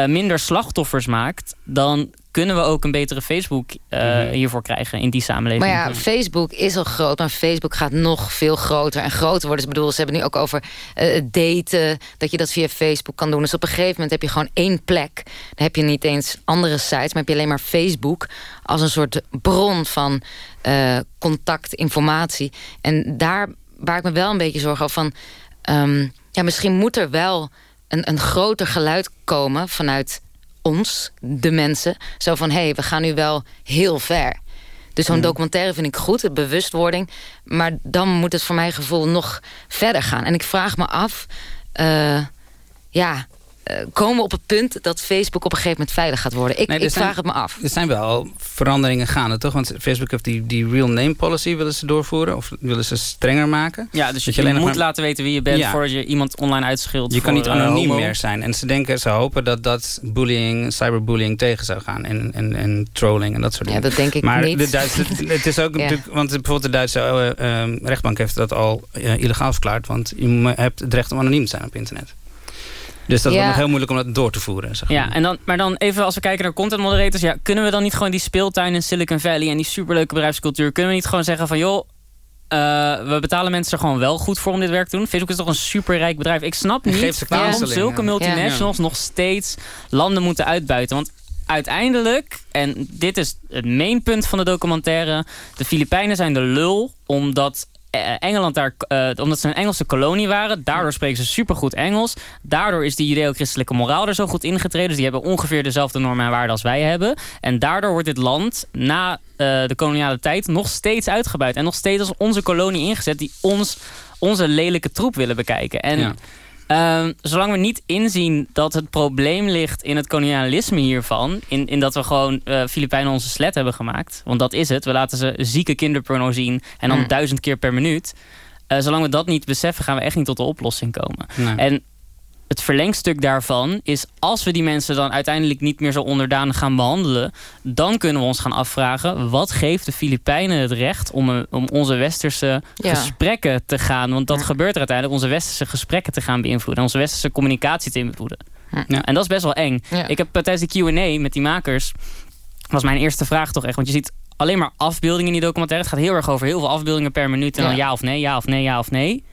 eh, minder slachtoffers maakt, dan kunnen we ook een betere Facebook eh, hiervoor krijgen in die samenleving. Maar ja, Facebook is al groot, maar Facebook gaat nog veel groter en groter worden. Dus ik bedoel, ze hebben het nu ook over eh, daten, dat je dat via Facebook kan doen. Dus op een gegeven moment heb je gewoon één plek. Dan heb je niet eens andere sites, maar heb je alleen maar Facebook als een soort bron van eh, contact, informatie. En daar waar ik me wel een beetje zorgen over van, ehm, ja, misschien moet er wel een, een groter geluid komen vanuit ons, de mensen. Zo van, hé, hey, we gaan nu wel heel ver. Dus zo'n documentaire vind ik goed, de bewustwording. Maar dan moet het voor mijn gevoel nog verder gaan. En ik vraag me af, eh, ja, komen we op het punt dat Facebook op een gegeven moment veilig gaat worden? Ik, Nee, ik zijn- vraag het me af. Er zijn wel veranderingen gaande, toch? Want Facebook heeft die, die real name policy willen ze doorvoeren. Of willen ze strenger maken. Ja, dus je, moet maar- laten weten wie je bent Ja. voordat je iemand online uitschreeuwt. Je kan niet eh, anoniem meer zijn. En ze denken, ze hopen dat dat bullying, cyberbullying tegen zou gaan. En, en, en trolling en dat soort Ja, dingen. dat denk ik maar niet. De Duitse, het is ook Ja. natuurlijk, want bijvoorbeeld de Duitse eh, eh, rechtbank heeft dat al eh, illegaal verklaard. Want je hebt het recht om anoniem te zijn op internet. Dus dat Ja. wordt nog heel moeilijk om dat door te voeren. Zeg maar. Ja, en dan, maar dan even als we kijken naar content moderators. Ja, kunnen we dan niet gewoon die speeltuin in Silicon Valley en die superleuke bedrijfscultuur. Kunnen we niet gewoon zeggen van joh. eh, we betalen mensen er gewoon wel goed voor om dit werk te doen. Facebook is toch een superrijk bedrijf. Ik snap Geef niet ze waarom zulke ja. multinationals nog steeds landen moeten uitbuiten. Want uiteindelijk, en dit is het mainpunt van de documentaire... de Filipijnen zijn de lul omdat Engeland daar, eh, omdat ze een Engelse kolonie waren. Daardoor spreken ze supergoed Engels. Daardoor is die judeo-christelijke moraal er zo goed ingetreden. Dus die hebben ongeveer dezelfde normen en waarden als wij hebben. En daardoor wordt dit land na eh, de koloniale tijd nog steeds uitgebuit. En nog steeds als onze kolonie ingezet die ons, onze lelijke troep willen bekijken. En Ja. Ehm, zolang we niet inzien dat het probleem ligt in het kolonialisme hiervan... in, in dat we gewoon eh Filipijnen onze slet hebben gemaakt... want dat is het, we laten ze zieke kinderporno zien... en dan Mm. duizend keer per minuut. Eh, zolang we dat niet beseffen, gaan we echt niet tot de oplossing komen. Nee. En het verlengstuk daarvan is... als we die mensen dan uiteindelijk niet meer zo onderdanig gaan behandelen... dan kunnen we ons gaan afvragen... wat geeft de Filipijnen het recht om, eh, om onze westerse Ja. gesprekken te gaan... want dat gebeurt er uiteindelijk... onze westerse gesprekken te gaan beïnvloeden... en onze westerse communicatie te beïnvloeden. Ja. En dat is best wel eng. Ik heb eh, tijdens de Q&A met die makers... was mijn eerste vraag toch echt... want je ziet alleen maar afbeeldingen in die documentaire. Het gaat heel erg over heel veel afbeeldingen per minuut... en dan ja of nee, ja of nee, ja of nee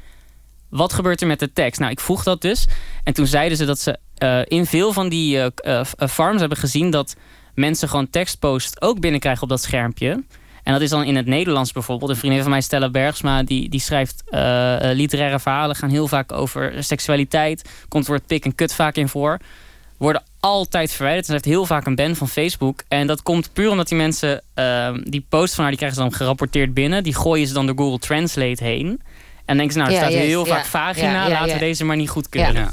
wat gebeurt er met de tekst? Nou, ik vroeg dat dus. En toen zeiden ze dat ze eh, in veel van die eh, eh, farms hebben gezien dat mensen gewoon tekstpost ook binnenkrijgen op dat schermpje. En dat is dan in het Nederlands bijvoorbeeld. Een vriendin van mij, Stella Bergsma, die, die schrijft literaire verhalen. Gaan heel vaak over seksualiteit. Komt woord pik en kut vaak in voor. Worden altijd verwijderd. Ze heeft heel vaak een ban van Facebook. En dat komt puur omdat die mensen... eh, die post van haar, die krijgen ze dan gerapporteerd binnen. Die gooien ze dan door Google Translate heen. En denken ze, nou, er staat heel vaak vagina. Ja, ja, laten ja. we deze maar niet goedkeuren. Ja.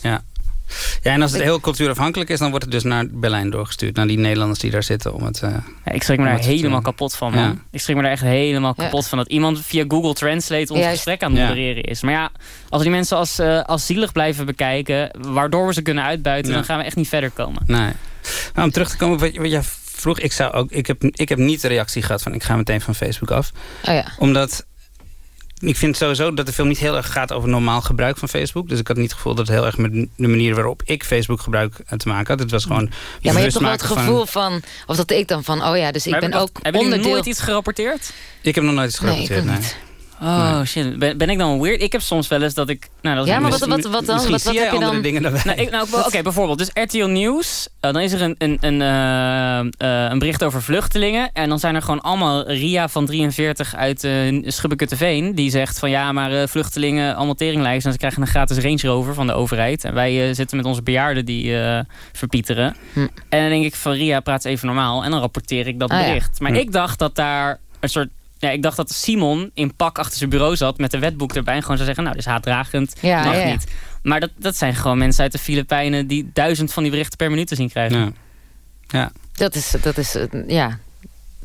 ja. Ja, en als het heel cultuurafhankelijk is, dan wordt het dus naar Berlijn doorgestuurd. Naar die Nederlanders die daar zitten om het. eh, Ja, ik schrik me daar helemaal doen. kapot van, man. Ja. Ik schrik me daar echt helemaal Ja. kapot van dat iemand via Google Translate ons gesprek aan het Ja. modereren is. Maar ja, als we die mensen als, eh, als zielig blijven bekijken, waardoor we ze kunnen uitbuiten, Ja. dan gaan we echt niet verder komen. Nee. Maar om terug te komen op wat, wat jij vroeg, ik, zou ook, ik, heb, ik heb niet de reactie gehad van ik ga meteen van Facebook af. Oh ja. Omdat ik vind sowieso dat de film niet heel erg gaat over normaal gebruik van Facebook. Dus ik had niet het gevoel dat het heel erg met de manier waarop ik Facebook gebruik eh, te maken had. Het was gewoon. Ja, maar je hebt toch wel het gevoel van... Of dat ik dan van, oh ja, dus ik Maar ben ook Hebben jullie onderdeel... nooit iets gerapporteerd? Ik heb nog nooit iets Nee, ik gerapporteerd. Nee. Oh shit, ben, ben ik dan weird? Ik heb soms wel eens dat ik... Nou, dat is Ja, maar wat, wat, wat dan? Misschien Wat, zie wat jij heb je andere dan? dingen dan wij. Nou, ik- nou, Oké, bijvoorbeeld. Dus RTL Nieuws. eh, dan is er een, een, een, eh, eh, een bericht over vluchtelingen. En dan zijn er gewoon allemaal Ria van 43 uit uh, Schubbekutteveen. Die zegt van ja, maar eh, vluchtelingen allemaal teringlijsten. En ze krijgen een gratis Range Rover van de overheid. En wij zitten met onze bejaarden die eh, verpieteren. Hm. En dan denk ik van Ria, praat eens even normaal. En dan rapporteer ik dat Ah, ja. bericht. Maar Hm. ik dacht dat daar een soort... Ja, ik dacht dat Simon in pak achter zijn bureau zat met een wetboek erbij. En gewoon zou zeggen, nou, dit is haatdragend. Ja, mag ja, ja. niet. Maar dat, dat zijn gewoon mensen uit de Filipijnen die duizend van die berichten per minuut te zien krijgen. Ja. Ja. Dat is, dat is, eh, ja,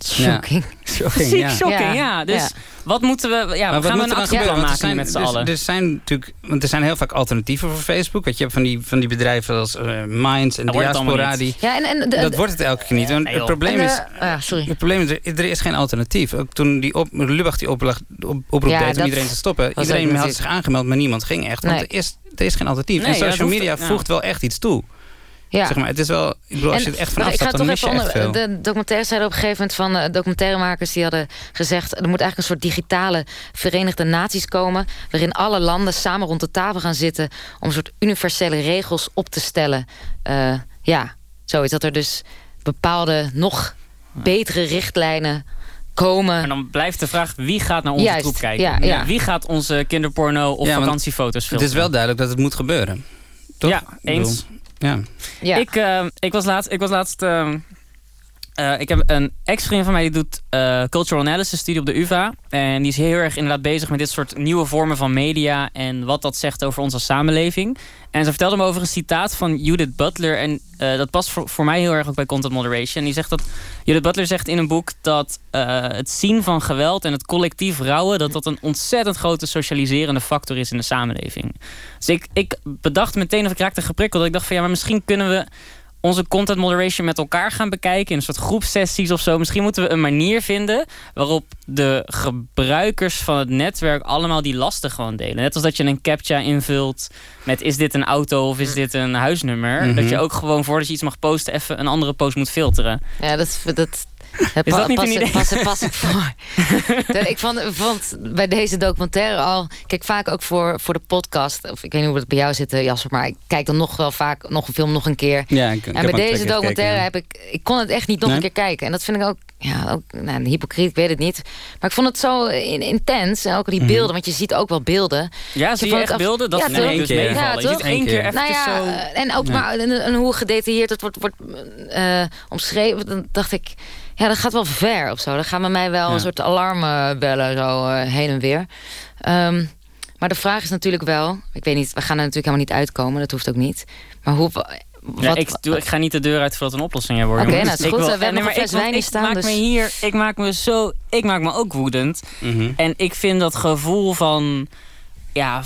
shocking. Ja. shocking, ja. Ja, Dus ja. wat moeten we... Ja, Maar gaan we een er actieplan? Want maken zijn, met z'n dus- allen? Er zijn natuurlijk, want er zijn heel vaak alternatieven voor Facebook. Want je hebt van die, van die bedrijven als eh, Minds en Dat Diaspora. Die, Ja, en, en, de- dat de- wordt het elke keer niet. Want Nee, het probleem en, is... ja, sorry. Het probleem is, er, er is geen alternatief. Ook toen die op, Lubach die oplag, op, oproep Ja, deed om iedereen te stoppen. Iedereen had zich aangemeld, maar niemand ging echt. Want Nee. er, is, er is geen alternatief. Nee, en social media voegt wel echt iets toe. Ja. Zeg maar, het is wel, ik bedoel, als je het echt vanaf ik ga staat, dan toch mis je even echt veel. onder, de documentaire zeiden op een gegeven moment van eh, documentairemakers die hadden gezegd er moet eigenlijk een soort digitale Verenigde Naties komen waarin alle landen samen rond de tafel gaan zitten om een soort universele regels op te stellen. Eh, ja, zoiets dat er dus bepaalde nog betere richtlijnen komen. En dan blijft de vraag, wie gaat naar onze Juist, troep kijken? ja, ja. Wie gaat onze kinderporno of Ja, vakantiefoto's Het filmen? is wel duidelijk dat het moet gebeuren. Toch? Ja, eens. Ja. Ja. Ik, eh, ik was laatst... Ik, was laatst ehm, eh, ik heb een ex-vriend van mij die doet eh, cultural analysis studie op de UvA. En die is heel erg inderdaad bezig met dit soort nieuwe vormen van media... en wat dat zegt over onze samenleving. En ze vertelde me over een citaat van Judith Butler. En eh, dat past voor, voor mij heel erg ook bij content moderation. Die zegt dat... Judith Butler zegt in een boek dat het zien van geweld... en het collectief rouwen... dat dat een ontzettend grote socialiserende factor is in de samenleving. Dus ik, ik bedacht meteen of ik raakte geprikkeld. Dat ik dacht van ja, maar misschien kunnen we onze content moderation met elkaar gaan bekijken. In een soort groepsessies of zo. Misschien moeten we een manier vinden waarop de gebruikers van het netwerk allemaal die lasten gewoon delen. Net als dat je een captcha invult met is dit een auto of is dit een huisnummer. Mhm. Dat je ook gewoon voordat je iets mag posten even een andere post moet filteren. Ja, dat, dat, Is dat niet pas, een idee? Pas, pas ik voor. Dat- ik vond, vond bij deze documentaire al... Kijk, vaak ook voor, voor de podcast... of ik weet niet hoe het bij jou zit, eh, Jasper... maar ik kijk dan nog wel vaak nog een film nog een keer. Ja, ik, en bij deze documentaire gekeken, heb ik... Ik kon het echt niet nog Nee? een keer kijken. En dat vind ik ook... Ja, ook nou, hypocriet, ik weet het niet. Maar ik vond het zo in- intens. En ook die Mhm. beelden, want je ziet ook wel beelden. Ja, zie je echt af- beelden? Dat Ja, ik dus Eén keer. meevallen. Ja, je ziet één keer even Nou ja, zo... eh, en ook maar en, en hoe gedetailleerd het wordt, wordt eh, omschreven. Dan dacht ik, ja, dat gaat wel ver of zo. Dan gaan we mij wel Ja. een soort alarm eh, bellen, zo eh, heen en weer. Ehm, maar de vraag is natuurlijk wel, ik weet niet, we gaan er natuurlijk helemaal niet uitkomen, dat hoeft ook niet. Maar hoe, wa- Ja, wat, ik, doe, ik ga niet de deur uit voordat een oplossing er wordt. Oké, jongens. nou, is Ik goed. wil- We hebben nee, nog een fles ik- wijn ik hier staan, Maak dus- me hier, ik maak me zo, ik maak me ook woedend. Mhm. En ik vind dat gevoel van. Ja,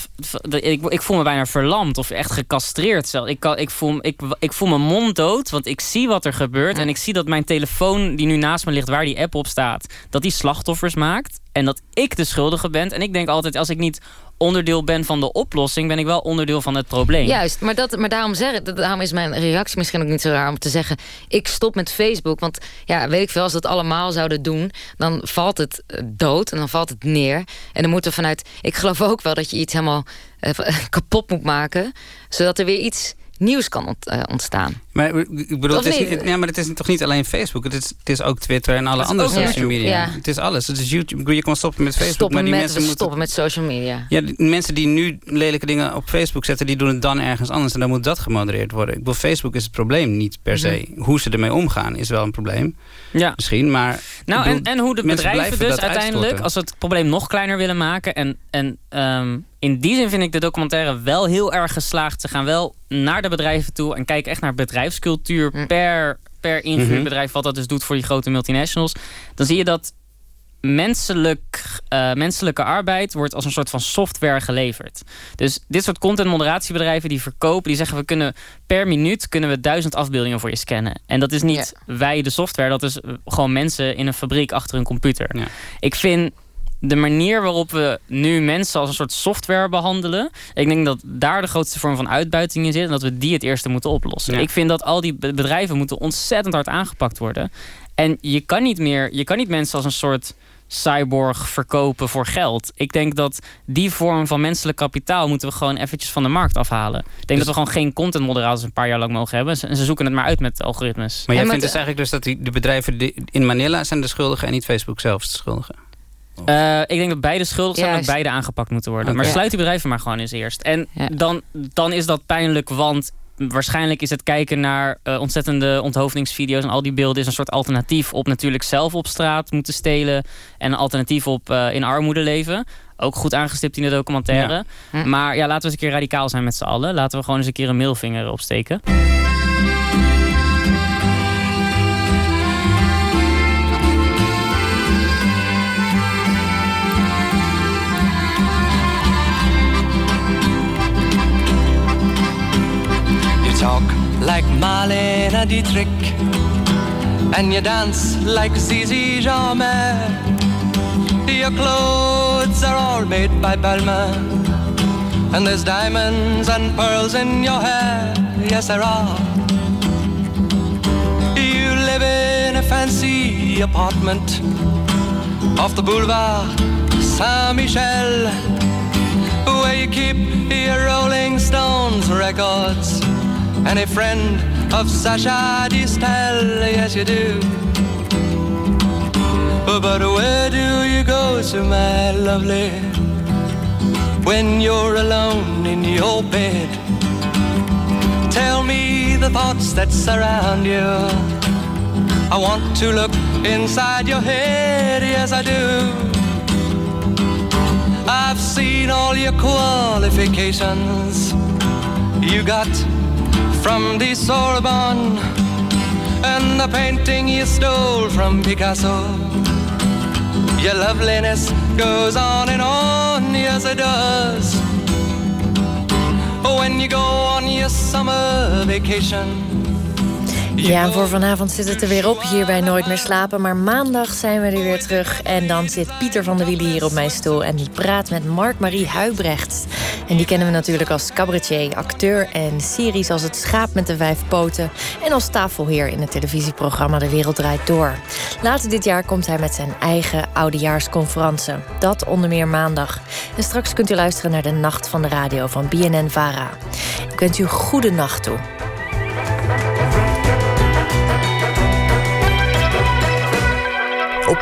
ik, ik voel me bijna verlamd of echt gecastreerd zelf. Ik, kan, ik, voel, ik, ik voel mijn mond dood, want ik zie wat er gebeurt. En ik zie dat mijn telefoon die nu naast me ligt, waar die app op staat, dat die slachtoffers maakt. En dat ik de schuldige ben. En ik denk altijd, als ik niet onderdeel ben van de oplossing, ben ik wel onderdeel van het probleem. Juist, maar, dat, maar daarom, zeg, daarom is mijn reactie misschien ook niet zo raar om te zeggen... ik stop met Facebook, want ja, weet ik veel, als we dat allemaal zouden doen... dan valt het eh, dood en dan valt het neer. En dan moeten we vanuit... Ik geloof ook wel dat je iets helemaal eh, kapot moet maken... zodat er weer iets nieuws kan eh, ontstaan. Maar ik bedoel, het is, niet? ja, maar het is toch niet alleen Facebook? Het is, het is ook Twitter en alle andere social YouTube, media. ja. Het is alles. Het is YouTube. Je kan stoppen met Facebook, stoppen, maar die met, mensen moeten... stoppen met social media. Ja, die mensen die nu lelijke dingen op Facebook zetten... die doen het dan ergens anders en dan moet dat gemodereerd worden. Ik bedoel, Facebook is het probleem niet per se. Hoe ze ermee omgaan is wel een probleem. Ja. Misschien, maar... Nou, en, en hoe de bedrijven dus uiteindelijk, uitstorten. als we het probleem nog kleiner willen maken. En, en ehm, in die zin vind ik de documentaire wel heel erg geslaagd. Ze gaan wel naar de bedrijven toe en kijken echt naar bedrijfscultuur per, per individueel Mhm. bedrijf. Wat dat dus doet voor die grote multinationals. Dan zie je dat menselijk, eh, menselijke arbeid wordt als een soort van software geleverd. Dus dit soort content moderatiebedrijven die verkopen, die zeggen we kunnen per minuut kunnen we duizend afbeeldingen voor je scannen. En dat is niet wij de software, dat is eh, gewoon mensen in een fabriek achter een computer. Ik vind de manier waarop we nu mensen als een soort software behandelen. Ik denk dat daar de grootste vorm van uitbuiting in zit. En dat we die het eerste moeten oplossen. Ja. Ik vind dat al die be- bedrijven moeten ontzettend hard aangepakt worden. En je kan niet meer, je kan niet mensen als een soort cyborg verkopen voor geld. Ik denk dat die vorm van menselijk kapitaal moeten we gewoon eventjes van de markt afhalen. Ik denk dat we gewoon geen content moderators een paar jaar lang mogen hebben. En ze zoeken het maar uit met algoritmes. Maar jij vindt dus eigenlijk dus dat die, de bedrijven die in Manila zijn de schuldigen... en niet Facebook zelf de schuldige? Eh, ik denk dat beide schuldig zijn en dat beide aangepakt moeten worden. Maar sluit die bedrijven maar gewoon eens eerst. En dan, dan is dat pijnlijk, want waarschijnlijk is het kijken naar eh, ontzettende onthoofdingsvideo's en al die beelden is een soort alternatief op natuurlijk zelf op straat moeten stelen en een alternatief op eh, in armoede leven. Ook goed aangestipt in de documentaire. Maar ja, laten we eens een keer radicaal zijn met z'n allen. Laten we gewoon eens een keer een middelvinger opsteken. Talk like Marlene Dietrich, and you dance like Zizi Jamais. Your clothes are all made by Balmain, and there's diamonds and pearls in your hair. Yes, there are. You live in a fancy apartment off the boulevard Saint Michel, where you keep your Rolling Stones records and a friend of Sasha Distel. Yes, you do. But where do you go to, my lovely, when you're alone in your bed? Tell me the thoughts that surround you. I want to look inside your head, yes, I do. I've seen all your qualifications you got from the Sorbonne and the painting you stole from Picasso. Your loveliness goes on and on, yes, it does. When you go on your summer vacation. Ja, en voor vanavond zit het er weer op hier bij Nooit meer slapen. Maar maandag zijn we er weer terug. En dan zit Pieter van der Wielen hier op mijn stoel. En die praat met Mark-Marie Huibrecht. En die kennen we natuurlijk als cabaretier, acteur en series als Het Schaap met de Vijf Poten. En als tafelheer in het televisieprogramma De Wereld Draait Door. Later dit jaar komt hij met zijn eigen oudejaarsconferentie. Dat onder meer maandag. En straks kunt u luisteren naar de Nacht van de Radio van BNN Vara. Ik wens u goede nacht toe.